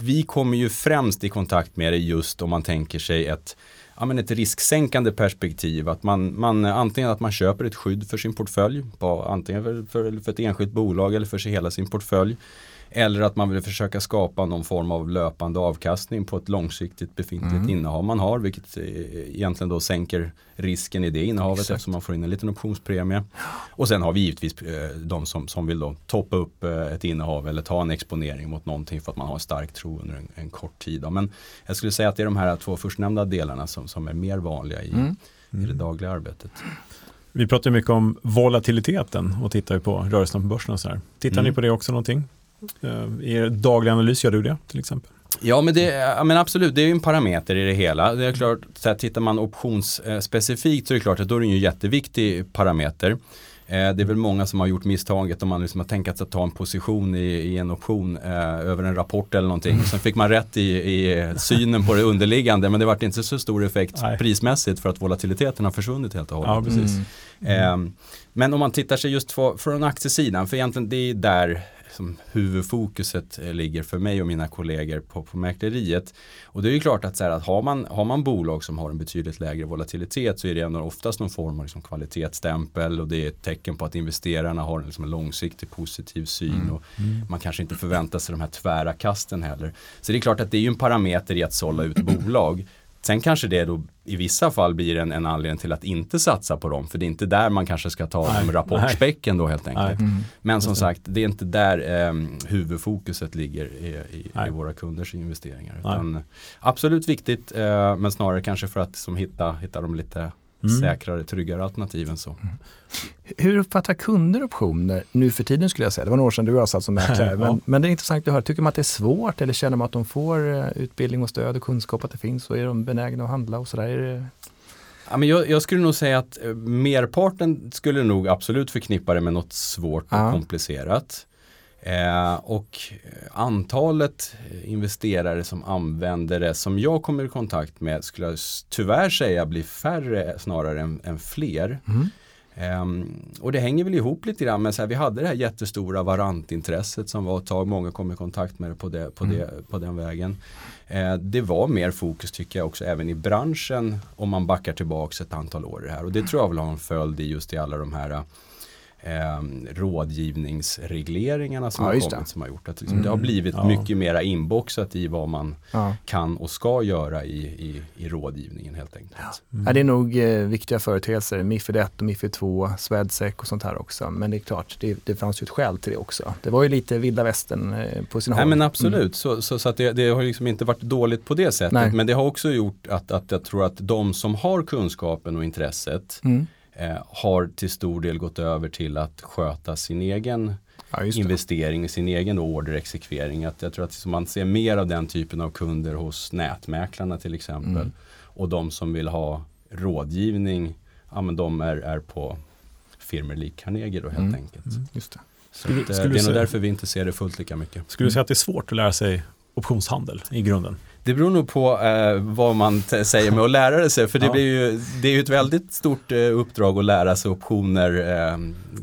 vi kommer ju främst i kontakt med det just om man tänker sig ett, ja, men ett risksänkande perspektiv. Att man, man, antingen att man köper ett skydd för sin portfölj, på, antingen för, för, för ett enskilt bolag eller för sig hela sin portfölj. Eller att man vill försöka skapa någon form av löpande avkastning på ett långsiktigt befintligt Mm. innehav man har. Vilket eh, egentligen då sänker risken i det innehavet Exakt. eftersom man får in en liten optionspremie. Och sen har vi givetvis eh, de som, som vill då toppa upp eh, ett innehav eller ta en exponering mot någonting för att man har en stark tro under en, en kort tid. Då. Men jag skulle säga att det är de här två förstnämnda delarna som, som är mer vanliga i, Mm. i det dagliga arbetet. Vi pratar mycket om volatiliteten och tittar på rörelserna på börsen så här. Tittar Mm. ni på det också någonting? Eh, I er dagliga analys, gör du det till exempel? Ja men, det, ja, men absolut, det är ju en parameter i det hela. Det är klart, så här, tittar man optionsspecifikt så är det klart att då är det ju en jätteviktig parameter. Eh, det är väl många som har gjort misstaget om man liksom har tänkt att ta en position i, i en option eh, över en rapport eller någonting. Sen fick man rätt i, i synen på det underliggande men det vart inte så stor effekt Nej. prismässigt för att volatiliteten har försvunnit helt och hållet. Ja, precis. Mm. Eh, men om man tittar sig just från aktiesidan, för egentligen det är där som huvudfokuset eh, ligger för mig och mina kollegor på, på mäkleriet. Och det är ju klart att, så här, att har, man, har man bolag som har en betydligt lägre volatilitet så är det ändå oftast någon form av liksom kvalitetsstämpel och det är ett tecken på att investerarna har en, liksom en långsiktig positiv syn Mm. och man kanske inte förväntar sig de här tvära kasten heller. Så det är klart att det är ju en parameter i att sålla ut bolag. Sen kanske det då i vissa fall blir en, en anledning till att inte satsa på dem. För det är inte där man kanske ska ta de rapportspäcken då helt enkelt. Mm. Men som sagt, det är inte där eh, huvudfokuset ligger i, i, i våra kunders investeringar. Utan, absolut viktigt, eh, men snarare kanske för att som, hitta, hitta de lite Mm. säkrare, tryggare alternativen. Så. Hur uppfattar kunder optioner nu för tiden skulle jag säga? Det var några år sedan du och jag satt som [LAUGHS] mäklare. Ja. Men, men det är intressant att höra. Tycker man att det är svårt eller känner man att de får eh, utbildning och stöd och kunskap att det finns och är de benägna att handla och sådär? Ja, men jag, jag skulle nog säga att eh, merparten skulle nog absolut förknippa det med något svårt och Ja. komplicerat. Eh, och antalet investerare som använder det som jag kommer i kontakt med skulle jag tyvärr säga blir färre snarare än, än fler. Mm. Ehm, och det hänger väl ihop lite grann med så här, vi hade det här jättestora varantintresset som var ett tag, många kom i kontakt med det på, det, på, det, på den vägen. Eh, det var mer fokus tycker jag också även i branschen om man backar tillbaks ett antal år här och det tror jag väl har en följd i just i alla de här eh, rådgivningsregleringarna som Ja, har kommit som har gjort att liksom, det har blivit Ja. mycket mera inboxat i vad man Ja. kan och ska göra i, i, i rådgivningen helt enkelt. Ja, det är nog eh, viktiga företeelser, Mifid 1 och Mifid 2, Swedsec och sånt här också. Men det är klart, det, det fanns ju ett skäl till det också. Det var ju lite vilda västern eh, på Nej håll. men absolut, så, så, så att det, det har liksom inte varit dåligt på det sättet. Nej. Men det har också gjort att, att jag tror att de som har kunskapen och intresset Mm. Eh, har till stor del gått över till att sköta sin egen Ja, investering, sin egen orderexekvering. Att jag tror att man ser mer av den typen av kunder hos nätmäklarna till exempel. Mm. Och de som vill ha rådgivning, ja men de är, är på firmor lik Carnegie då helt Mm. enkelt. Just det. Skulle- att, skulle det är nog därför vi inte ser det fullt lika mycket. Skulle du säga att det är svårt att lära sig optionshandel i grunden? Det beror nog på eh, vad man säger med att lära sig. För det, Ja. blir ju, det är ju ett väldigt stort eh, uppdrag att lära sig optioner eh,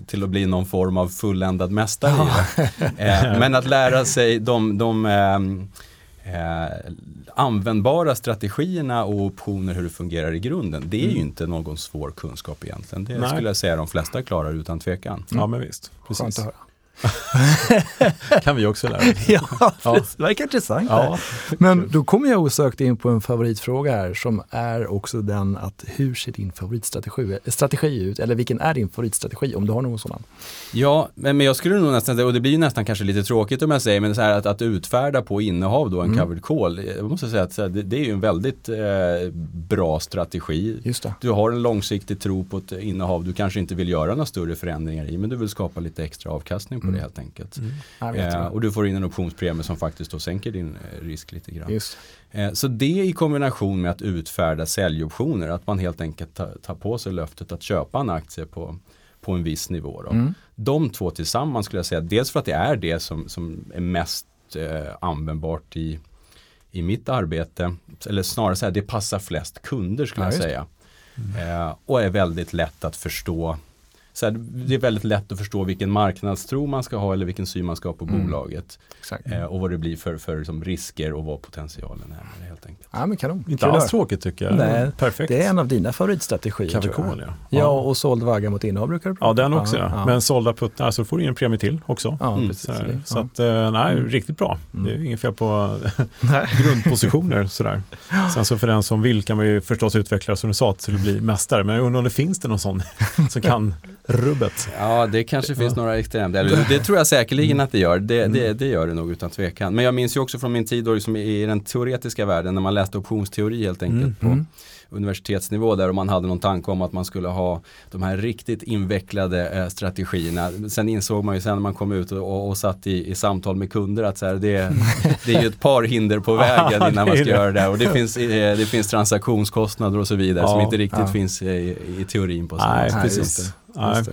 till att bli någon form av fulländad mästare det. Eh, men att lära sig de, de eh, eh, användbara strategierna och optioner hur det fungerar i grunden. Det är ju inte någon svår kunskap egentligen. Det Nej. skulle jag säga de flesta klarar utan tvekan. Ja, men visst. Precis. [LAUGHS] kan vi också lära oss. Ja, Ja. det verkar intressant. Ja, Men då kommer jag osökt in på en favoritfråga här som är också den att hur ser din favoritstrategi strategi ut? Eller vilken är din favoritstrategi om du har någon sådan? Ja, men, men jag skulle nog nästan, och det blir ju nästan kanske lite tråkigt om jag säger, men så här att, att utfärda på innehav då en Mm. covered call, jag måste säga att det, det är ju en väldigt eh, bra strategi. Just det. Du har en långsiktig tro på ett innehav du kanske inte vill göra några större förändringar i, men du vill skapa lite extra avkastning på Mm. det helt enkelt. Vet Eh, och du får in en optionspremie som faktiskt då sänker din eh, risk lite grann. Just. Eh, Så det i kombination med att utfärda säljoptioner, att man helt enkelt tar, tar på sig löftet att köpa en aktie på, på en viss nivå. Då. Mm. De två tillsammans skulle jag säga, dels för att det är det som, som är mest eh, användbart i, i mitt arbete, eller snarare så här, det passar flest kunder skulle Ja, jag säga. Eh, och är väldigt lätt att förstå. Så här, det är väldigt lätt att förstå vilken marknadstro man ska ha eller vilken syn man ska ha på Mm. bolaget. Exakt. Eh, och vad det blir för, för liksom, risker och vad potentialen är med det helt enkelt. Ja, men kanon. inte alls tråkigt tycker jag. Nej, Perfekt. Det är en av dina favoritstrategier. Kavikol, ja. Ja, och såld vagga mot innehav brukar du Ja, den också. Ja, Ja, Men sålda puttar så får du en premie till också. ja Mm. precis. Så, så ja. att, eh, nej, Mm. riktigt bra. Mm. Det är inget fel på [LAUGHS] grundpositioner. Sådär. Sen så för den som vill kan man ju förstås utveckla som du sa till att bli mästare. Men jag undrar om det finns det någon sån [LAUGHS] som kan rubbet. Ja, det kanske finns några extremt. Eller, det tror jag säkerligen att det gör. Det, Mm. det, det gör det nog utan tvekan. Men jag minns ju också från min tid då, liksom i den teoretiska världen när man läste optionsteori helt enkelt Mm. på Mm. universitetsnivå där och man hade någon tanke om att man skulle ha de här riktigt invecklade eh, strategierna. Sen insåg man ju sen när man kom ut och, och, satt i, i samtal med kunder att så här, det, det är ju ett par hinder på [LAUGHS] vägen Ja, innan det man ska det. göra det där. Och det finns, eh, det finns transaktionskostnader och så vidare som Ja, inte riktigt ja. finns i, i teorin på samma sätt. Nej.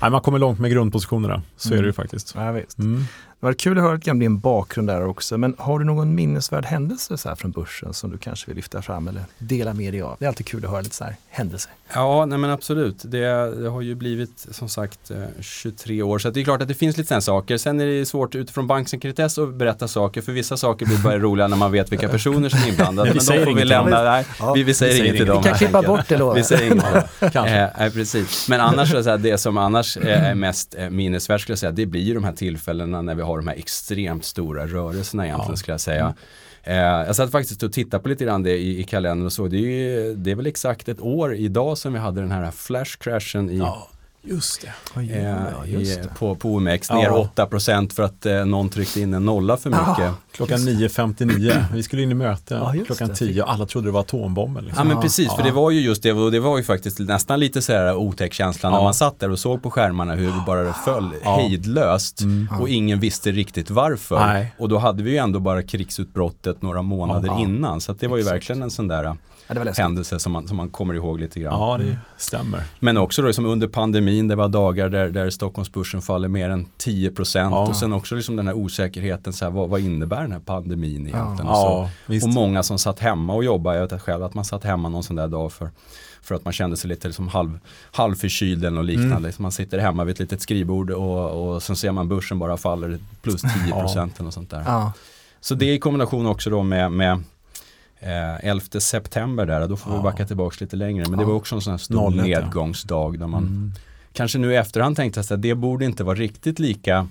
Nej. Man kommer långt med grundpositionerna. Så är Mm. det ju faktiskt. Ja, visst. Mm. Det var kul att höra lite om din bakgrund där också. Men har du någon minnesvärd händelse så här från börsen som du kanske vill lyfta fram eller dela med dig av? Det är alltid kul att höra lite så här händelser. Ja, nej men absolut. Det, det har ju blivit som sagt eh, 23 år. Så det är klart att det finns lite sådana saker. Sen är det svårt utifrån banksekretess att berätta saker. För vissa saker blir bara roliga när man vet vilka personer som är inblandade. [LAUGHS] Men vi får lämna. Nej, Ja, vi, vi säger vi säger inget till dem. Vi kan klippa bort det lovar Vi säger inget. Kanske. Eh, nej, precis. Men annars, säga, det som annars är mest eh, minnesvärt skulle jag säga, det blir ju de här tillfällena när vi har de här extremt stora rörelserna egentligen Ja. skulle jag säga. Eh, jag satt faktiskt och tittade på lite grann det i, i kalendern och så. Det är, ju, det är väl exakt ett år idag som vi hade den här flash-crashen i, Ja, just det. Oj, eh, ja, just i, det. på, på OMX. Ner Ja. 8% för att eh, någon tryckte in en nolla för mycket. Ja, klockan 9.59. [CLEARS THROAT] Vi skulle in i möte Ja, just klockan det. 10 och alla trodde det var atombomben. Ja Liksom. men Ja, precis, för ja. det var ju just det och det var ju faktiskt nästan lite så här otäck känsla när Ja. man satt där och såg på skärmarna hur det bara föll Ja. hejdlöst och ingen visste riktigt varför. Nej. Och då hade vi ju ändå bara krigsutbrottet några månader Ja. innan så att det var ju Exakt. verkligen en sån där Ja, det var läskigt. händelse som man, som man kommer ihåg lite grann. Ja, det stämmer. Men också då som under pandemin, det var dagar där, där Stockholmsbörsen faller mer än 10% Ja. och sen också liksom den här osäkerheten, så här, vad, vad innebär den här pandemin egentligen? Och, så. Ja, och många som satt hemma och jobbade, jag vet själv att man satt hemma någon sån där dag för, för att man kände sig lite liksom halv, halvförkyld eller liknande. Mm. Så Man sitter hemma vid ett litet skrivbord och, och sen ser man börsen bara faller plus 10% eller något sånt där. Ja. Så det i kombination också då med, med eh, 11 september där, då får vi Ja. backa tillbaka lite längre. Men det Ja. var också en sån här stor 01, ja. nedgångsdag där man Mm. kanske nu i efterhand tänkte att det borde inte vara riktigt lika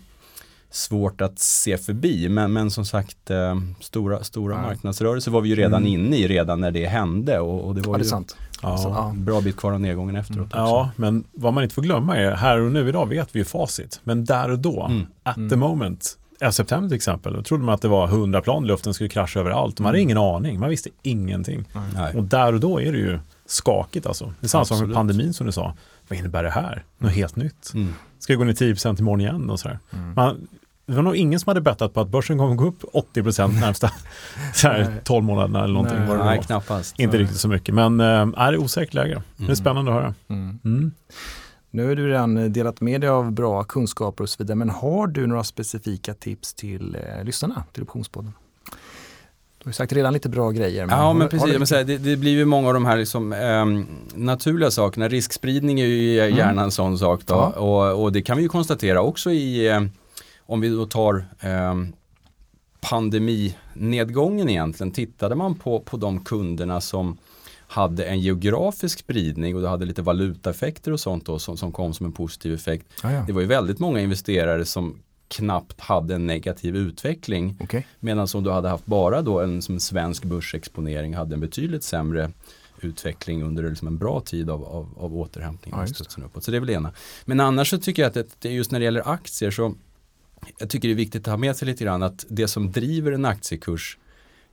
svårt att se förbi. Men, men som sagt, eh, stora, stora Ja. marknadsrörelser var vi ju redan Mm. inne i redan när det hände. Och, och det var ja, det ju sant. Ja. Bra bit kvar av nedgången efteråt. också. Ja, men vad man inte får glömma är, här och nu idag vet vi ju facit. Men där och då, Mm. at the Mm. moment, i september till exempel, då trodde man att det var 100 plan luften skulle krascha överallt. Man hade ingen aning, man visste ingenting. Nej. Och där och då är det ju skakigt alltså. Det är samma sak med pandemin som du sa. Vad innebär det här? Något helt nytt. Mm. Ska det gå ner 10% imorgon igen och sådär. Mm. Man, det var nog ingen som hade bettat på att börsen kommer gå upp 80% [LAUGHS] närmsta så här, Nej. 12 månaderna eller någonting. Nej. Nej, knappast. Inte riktigt så mycket, men äh, är det osäkert läge. Det är Mm. spännande att höra. Mm. Mm. Nu har du redan delat med dig av bra kunskaper och så vidare, men har du några specifika tips till eh, lyssnarna till Optionspodden? Du har ju sagt redan lite bra grejer. Ja har- men precis, men här, det, det blir ju många av de här liksom, ehm, naturliga sakerna. Riskspridning är ju gärna en sån sak då. Ja. Och, och det kan vi ju konstatera också i, eh, om vi då tar ehm, pandeminedgången egentligen. Tittade man på, på de kunderna som hade en geografisk spridning och det hade lite valutaeffekter och sånt då som, som kom som en positiv effekt. Ja, ja. Det var ju väldigt många investerare som knappt hade en negativ utveckling. Okej. Medan om du hade haft bara då en som svensk börsexponering hade en betydligt sämre utveckling under liksom en bra tid av, av, av återhämtning Ja, uppåt. Så det är väl ena. Men annars så tycker jag att det, just när det gäller aktier så jag tycker det är viktigt att ha med sig lite grann att det som driver en aktiekurs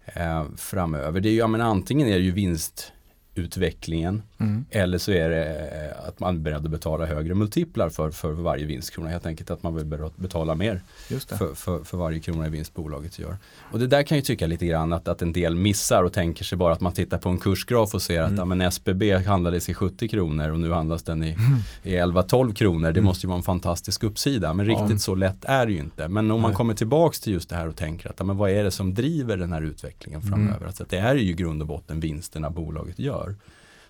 eh, framöver det är ju, ja, men antingen är det ju vinstutvecklingen Mm. eller så är det eh, att man är beredd att betala högre multiplar för, för varje vinstkrona. Helt enkelt att man vill betala mer för, för, för varje krona i vinst bolaget gör. Och det där kan jag tycka lite grann att, att en del missar och tänker sig bara att man tittar på en kursgraf och ser att Mm. ja, men SBB handlades i 70 kronor och nu handlas den i, i 11-12 kronor. Det Mm. måste ju vara en fantastisk uppsida men Ja. riktigt så lätt är det ju inte. Men om man Nej. kommer tillbaks till just det här och tänker att ja, men vad är det som driver den här utvecklingen Mm. framöver? Alltså att det är ju i grund och botten vinsterna bolaget gör.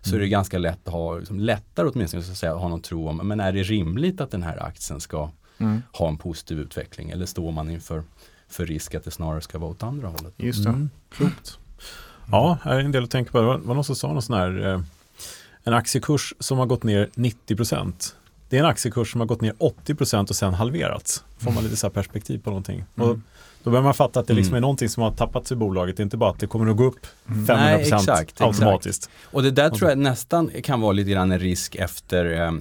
Så Mm. är det ganska lätt att ha, liksom, lättare åtminstone så att säga, att ha någon tro om, men är det rimligt att den här aktien ska Mm. ha en positiv utveckling eller står man inför för risk att det snarare ska vara åt andra hållet? Just det. Mm, klokt. Ja, här är en del att tänka på. Det var, någon som sa någon sån här, eh, en aktiekurs som har gått ner 90 Det är en aktiekurs som har gått ner 80% och sen halverats. Får man lite så perspektiv på någonting. Och Mm. då börjar man fatta att det liksom Mm. är någonting som har tappats i bolaget. Det är inte bara att det kommer att gå upp 500 Nej, exakt, automatiskt. Och det där tror jag nästan kan vara lite grann en risk efter eh,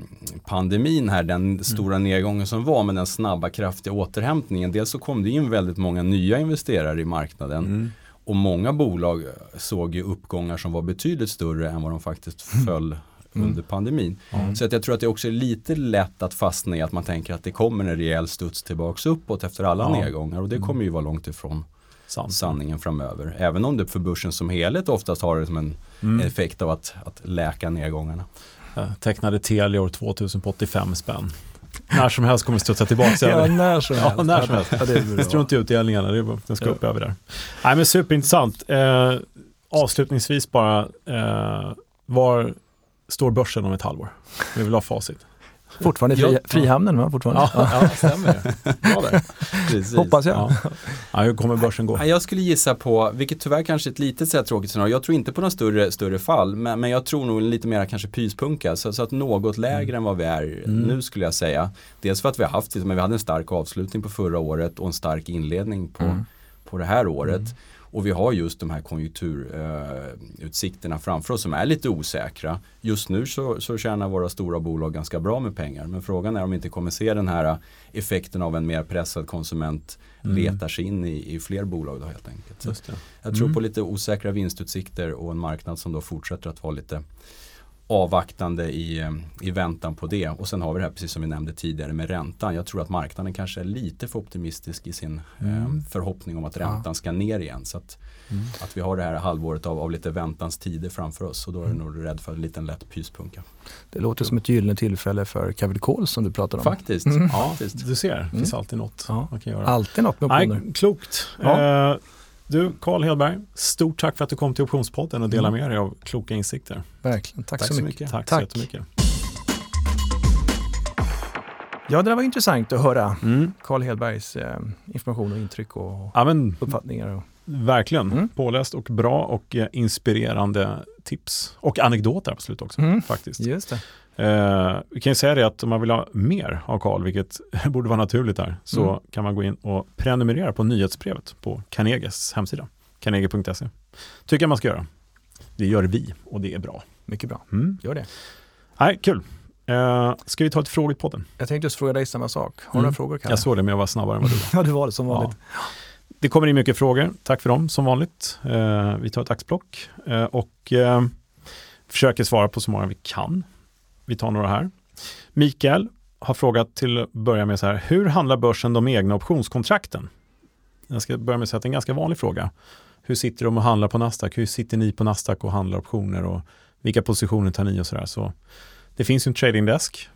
pandemin här, den stora nedgången som var med den snabba kraftiga återhämtningen. Dels så kom det in väldigt många nya investerare i marknaden Mm. och många bolag såg ju uppgångar som var betydligt större än vad de faktiskt [LAUGHS] föll Mm. under pandemin. Mm. Så att jag tror att det också är lite lätt att fastna i att man tänker att det kommer en rejäl studs tillbaks uppåt efter alla Ja. nedgångar och det Mm. kommer ju vara långt ifrån Sant. sanningen framöver. Även om det för börsen som helhet oftast har det som en Mm. effekt av att, att läka nedgångarna. Jag tecknade Telia år 2000 på 85 spänn. När som helst kommer studsa tillbaka. Ja, när som helst. Ja, när som helst. Ja, det struntar i utdelningarna, det är bara- den ska upp över där. Nej men superintressant. Eh, avslutningsvis bara, eh, var står börsen om ett halvår? Vi vill ha facit. Fortfarande fri. Frihamnen va? Fortfarande? Ja, ja stämmer. Bra där. Precis. Hoppas jag. Ja. Ja, hur kommer börsen gå? Ja, Jag skulle gissa på, vilket tyvärr kanske är ett litet så här tråkigt scenario, jag tror inte på några större, större fall, men, men jag tror nog lite mer kanske pyspunka, så, så att något lägre än vad vi är Mm. nu skulle jag säga. Dels för att vi har haft, men vi hade en stark avslutning på förra året och en stark inledning på, Mm. på det här året. Och vi har just de här konjunkturutsikterna framför oss som är lite osäkra. Just nu så, så tjänar våra stora bolag ganska bra med pengar. Men frågan är om vi inte kommer se den här effekten av en mer pressad konsument mm. letar sig in i, i fler bolag då helt enkelt. Jag tror mm. på lite osäkra vinstutsikter och en marknad som då fortsätter att vara lite avvaktande i, eh, i väntan på det. Och sen har vi det här, precis som vi nämnde tidigare, med räntan. Jag tror att marknaden kanske är lite för optimistisk i sin mm. eh, förhoppning om att räntan ja. ska ner igen. Så att, mm. att vi har det här halvåret av, av lite väntans tider framför oss och då är mm. nog rädd för en liten lätt pyspunka. Det låter som ett gyllene tillfälle för capital calls som du pratar om. Faktiskt. Mm. Ja, faktiskt. Du ser, det finns mm. alltid något ja. man kan göra. Alltid något med optioner. Nej, klokt. Ja. Eh, du, Karl Hedberg, stort tack för att du kom till Optionspodden och delade mm. med dig av kloka insikter. Verkligen, tack, tack så, så mycket. mycket. Tack, tack så jättemycket. Ja, det var intressant att höra mm. Carl Hedbergs eh, information och intryck och ja, men, uppfattningar. Och... Verkligen, mm. påläst och bra och eh, inspirerande tips. Och anekdoter på slutet också. Mm. faktiskt. Just det. Eh, vi kan ju säga det att om man vill ha mer av Karl, vilket [LAUGHS] borde vara naturligt här, så mm. kan man gå in och prenumerera på nyhetsbrevet på Carnegies hemsida, carnegie.se. Tycker jag man ska göra. Det gör vi och det är bra. Mycket bra, mm. gör det. Nej, kul. Uh, ska vi ta ett frågor? Jag tänkte just fråga dig samma sak. Har du mm. några frågor? Kalle? Jag såg det, men jag var snabbare än vad du var. [LAUGHS] ja, du var det som vanligt. Ja. Det kommer in mycket frågor. Tack för dem som vanligt. Uh, vi tar ett axplock uh, och försöker svara på så många vi kan. Vi tar några här. Mikael har frågat till att börja med så här, hur handlar börsen de egna optionskontrakten? Jag ska börja med att säga att det är en ganska vanlig fråga. Hur sitter de och handlar på Nasdaq? Hur sitter ni på Nasdaq och handlar optioner? Och vilka positioner tar ni och sådär? Så det finns ju en tradingdesk,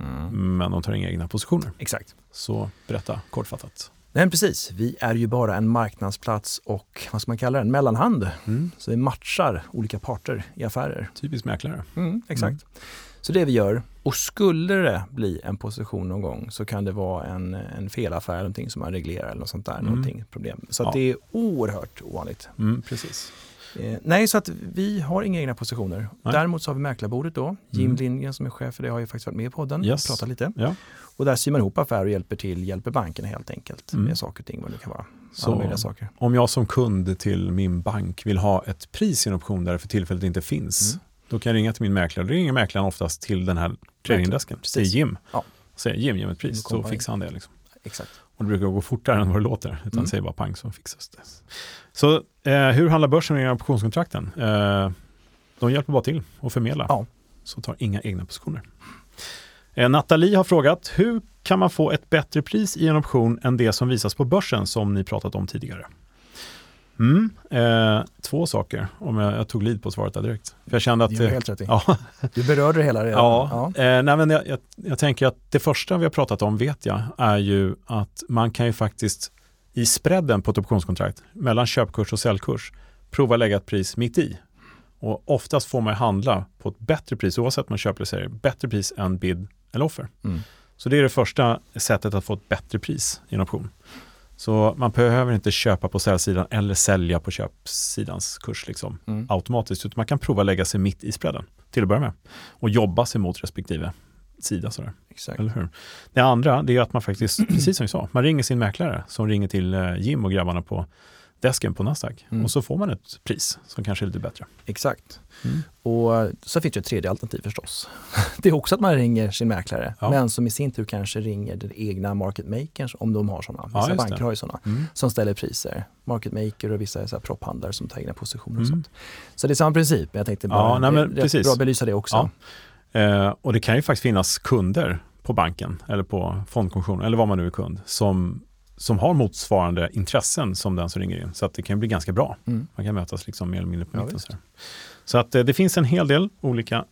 mm. men de tar inga egna positioner. Exakt. Så berätta kortfattat. Nej, precis. Vi är ju bara en marknadsplats och vad ska man kalla det, en mellanhand. Mm. Så vi matchar olika parter i affärer. Typiskt mäklare. Mm, exakt. Mm. Så det vi gör, och skulle det bli en position någon gång så kan det vara en, en felaffär, någonting som man reglerar eller något sånt där, mm. problem. Så ja. det är oerhört ovanligt. Mm, precis. Eh, nej, så att vi har inga egna positioner. Nej. Däremot så har vi mäklarbordet då. Jim mm. Lindgren som är chef för det har ju faktiskt varit med i podden yes. och pratat lite. Ja. Och där syr man ihop affärer och hjälper till, hjälper banken helt enkelt mm. med saker och ting, vad det kan vara. Så saker. om jag som kund till min bank vill ha ett pris i en option där det för tillfället inte finns, mm. Då kan jag ringa till min mäklare. Då ringer mäklaren oftast till den här tradingdesken. Är Jim. Ja. Säger Jim, ge mig ett pris. Så fixar han det. Liksom. Exakt. Och det brukar gå fortare än vad det låter. Utan mm. säger bara pang så fixas det. Så eh, hur handlar börsen med optionskontrakten? Eh, de hjälper bara till och förmedlar. Ja. Så tar inga egna positioner. Eh, Nathalie har frågat, hur kan man få ett bättre pris i en option än det som visas på börsen som ni pratat om tidigare? Mm, eh, två saker, om jag, jag, tog lid på svaret där direkt. För jag kände att... Du helt rätt [LAUGHS] ja. Du berörde det hela redan. Ja, ja. Eh, nej, men jag, jag, jag, tänker att det första vi har pratat om vet jag är ju att man kan ju faktiskt i spreaden på ett optionskontrakt mellan köpkurs och säljkurs prova lägga ett pris mitt i. Och oftast får man handla på ett bättre pris, oavsett om man köper eller säljer, bättre pris än bid eller offer. Mm. Så det är det första sättet att få ett bättre pris i en option. Så man behöver inte köpa på säljsidan eller sälja på köpsidans kurs liksom, mm. automatiskt, utan man kan prova lägga sig mitt i spreaden till att börja med och jobba sig mot respektive sida. Sådär. Exakt. Eller hur? Det andra det är att man faktiskt, [CLEARS THROAT] precis som vi sa, man ringer sin mäklare som ringer till eh, Jim och grabbarna på desken på Nasdaq mm. och så får man ett pris som kanske är lite bättre. Exakt. Mm. Och så finns det ett tredje alternativ förstås. [LAUGHS] Det är också att man ringer sin mäklare, ja. men som i sin tur kanske ringer den egna market makers om de har sådana. Vissa ja, banker det. har ju sådana mm. som ställer priser. Market maker och vissa så propphandlare som tar egna positioner och mm. sånt. Så det är samma princip, men jag tänkte bara ja, nej, men, rätt bra belysa det också. Ja. Eh, och det kan ju faktiskt finnas kunder på banken eller på fondkommissionen eller vad man nu är kund som som har motsvarande intressen som den som ringer in. Så att det kan bli ganska bra. Mm. Man kan mötas liksom mer eller mindre på ja, mitten. Så, så att eh, det finns en hel del olika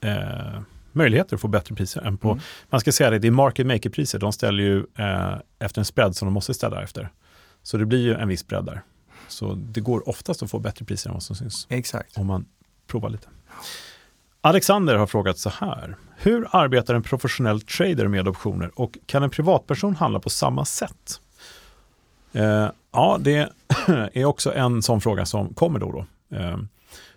eh, möjligheter att få bättre priser än på, mm. man ska säga det, det är market maker-priser. De ställer ju eh, efter en spread som de måste ställa efter. Så det blir ju en viss bredd där. Så det går oftast att få bättre priser än vad som syns. Exakt. Om man provar lite. Alexander har frågat så här. Hur arbetar en professionell trader med optioner och kan en privatperson handla på samma sätt? Eh, ja, det [CLEARS THROAT] är också en sån fråga som kommer då då. Eh,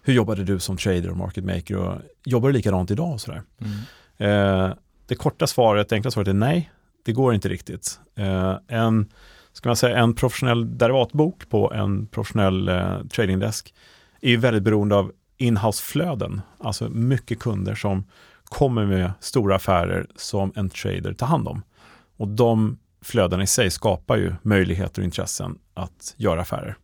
hur jobbade du som trader och market maker och jobbar du likadant idag? Och sådär? Mm. Eh, det korta svaret, det enkla svaret är nej, det går inte riktigt. Eh, en ska man säga, en professionell derivatbok på en professionell eh, tradingdesk är väldigt beroende av inhouse-flöden, alltså mycket kunder som kommer med stora affärer som en trader tar hand om. Och de flödena i sig skapar ju möjligheter och intressen att göra affärer.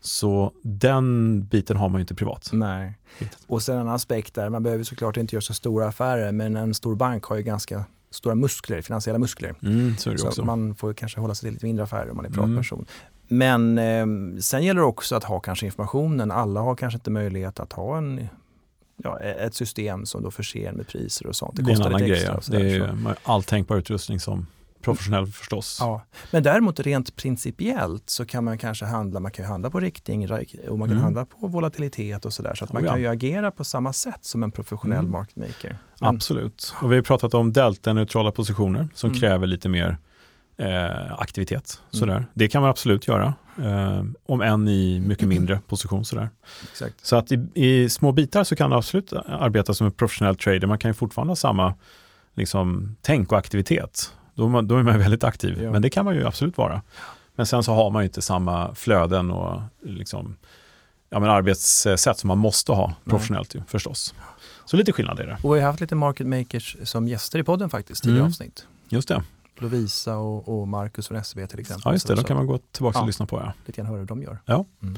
Så den biten har man ju inte privat. Nej. Och sen en aspekt där, man behöver såklart inte göra så stora affärer, men en stor bank har ju ganska stora muskler, finansiella muskler. Mm, så, så man får kanske hålla sig till lite mindre affärer om man är privatperson. Mm. Men eh, sen gäller det också att ha kanske informationen. Alla har kanske inte möjlighet att ha en ja, ett system som då förser med priser och sånt. Det, det är en annan grej. Ja. Det är all tänkbar utrustning som professionell förstås. Ja, men däremot rent principiellt så kan man kanske handla, man kan handla på riktning och man kan mm. handla på volatilitet och sådär. Så att man oh, ja. kan ju agera på samma sätt som en professionell mm. market maker. Men, Absolut. Och vi har pratat om delta-neutrala positioner som mm. kräver lite mer eh, aktivitet. Mm. Sådär. Det kan man absolut göra, eh, om än i mycket mindre [CLEARS THROAT] position. Sådär. Exakt. Så att i, i, små bitar så kan man absolut arbeta som en professionell trader. Man kan ju fortfarande ha samma liksom, tänk och aktivitet. Då är man, då är man [LAUGHS] väldigt aktiv, ja. men det kan man ju absolut vara. Men sen så har man ju inte samma flöden och liksom, ja, men arbetssätt som man måste ha professionellt ju, förstås. Så lite skillnad är det. Och vi har haft lite market makers som gäster i podden faktiskt, tidigare mm. avsnitt. Just det. Lovisa och, och Marcus från SCB till exempel. Ja, just det. De kan man gå tillbaka ja. och lyssna på. Ja. Lite grann höra hur de gör. Ja. Mm.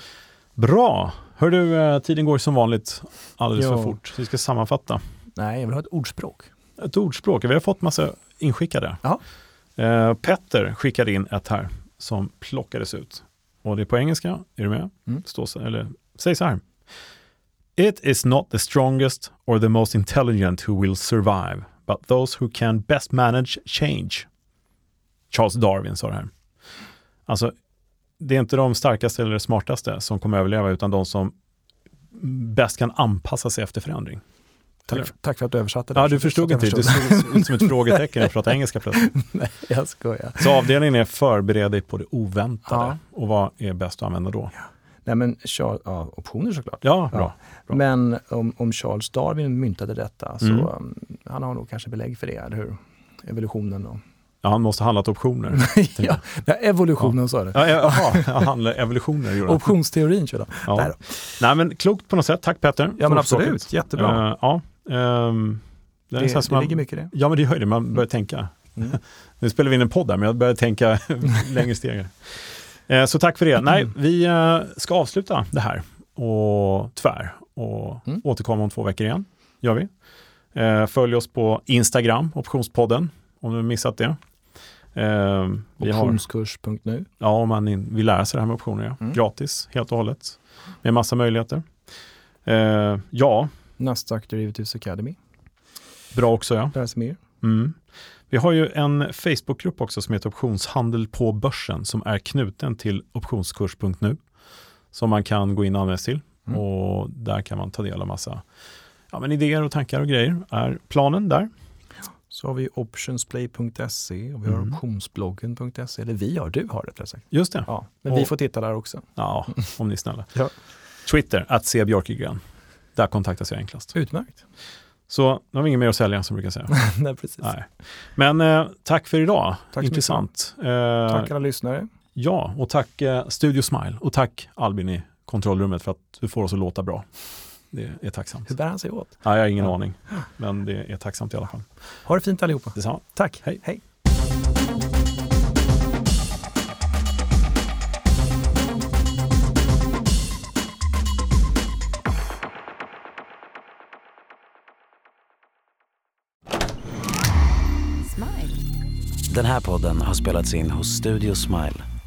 Bra! Hör du, eh, tiden går som vanligt alldeles jo. för fort. Vi ska sammanfatta. Nej, jag vill ha ett ordspråk. Ett ordspråk? Vi har fått massa inskickade. Eh, Petter skickade in ett här som plockades ut. Och det är på engelska. Är du med? Mm. Står, eller, säg så här. It is not the strongest or the most intelligent who will survive, but those who can best manage change. Charles Darwin sa det här. Alltså, det är inte de starkaste eller smartaste som kommer överleva, utan de som bäst kan anpassa sig efter förändring. Tack, tack, för att du översatte det. Ja, du förstod inte. Det såg ut som ett [LAUGHS] frågetecken att prata engelska plötsligt. [LAUGHS] Nej, jag skojar. Så avdelningen är förbered dig på det oväntade. Ja. Och vad är bäst att använda då? Ja. Nej, men Charles, ja, optioner såklart. Ja, bra. bra. Men om, om, Charles Darwin myntade detta så mm. um, han har nog kanske belägg för det, eller hur? Evolutionen och Ja, han måste ha handlat optioner. [LAUGHS] ja, evolutionen ja. sa du. Ja, jag handlar evolutioner. Optionsteorin körde ja. Nej, men klokt på något sätt. Tack Peter. Ja, men absolut. Jättebra. Uh, ja, um, det, det, det man, ligger mycket i det. Ja, men det gör det. Man börjar tänka. Mm. [LAUGHS] nu spelar vi in en podd där, men jag börjar tänka [LAUGHS] längre steg. Uh, så tack för det. Nej, vi uh, ska avsluta det här och tvär och mm. återkomma om två veckor igen. Gör vi. Uh, följ oss på Instagram, Optionspodden, om du har missat det. Eh, Optionskurs.nu. Ja, om man in, vill lära sig det här med optioner. Ja. Mm. Gratis, helt och hållet. Med massa möjligheter. Eh, ja. Nasdaq Derivatives Academy. Bra också ja. Sig mer. Mm. Vi har ju en Facebookgrupp också som heter Optionshandel på börsen som är knuten till optionskurs.nu som man kan gå in och anmäla till mm. och där kan man ta del av massa ja, men idéer och tankar och grejer är planen där. Så har vi optionsplay.se och vi har mm. optionsbloggen.se. Eller vi har, du har rättare sagt. Just det. Ja, men och, vi får titta där också. Ja, om ni är snälla. [LAUGHS] ja. Twitter, att se Björkegren. Där kontaktas jag enklast. Utmärkt. Så nu har vi inget mer att sälja som brukar säga. [LAUGHS] Nej, precis. Nej. Men eh, tack för idag. Tack Intressant. Eh, tack alla lyssnare. Ja, och tack eh, Studio Smile. Och tack Albin i kontrollrummet för att du får oss att låta bra. Det är tacksamt. Hur bär han sig åt? Ja, jag har ingen ja. aning, men det är tacksamt i alla fall. Ha det fint allihopa. Detsamma. Tack. Hej. Hej. Den här podden har spelats in hos Studio Smile.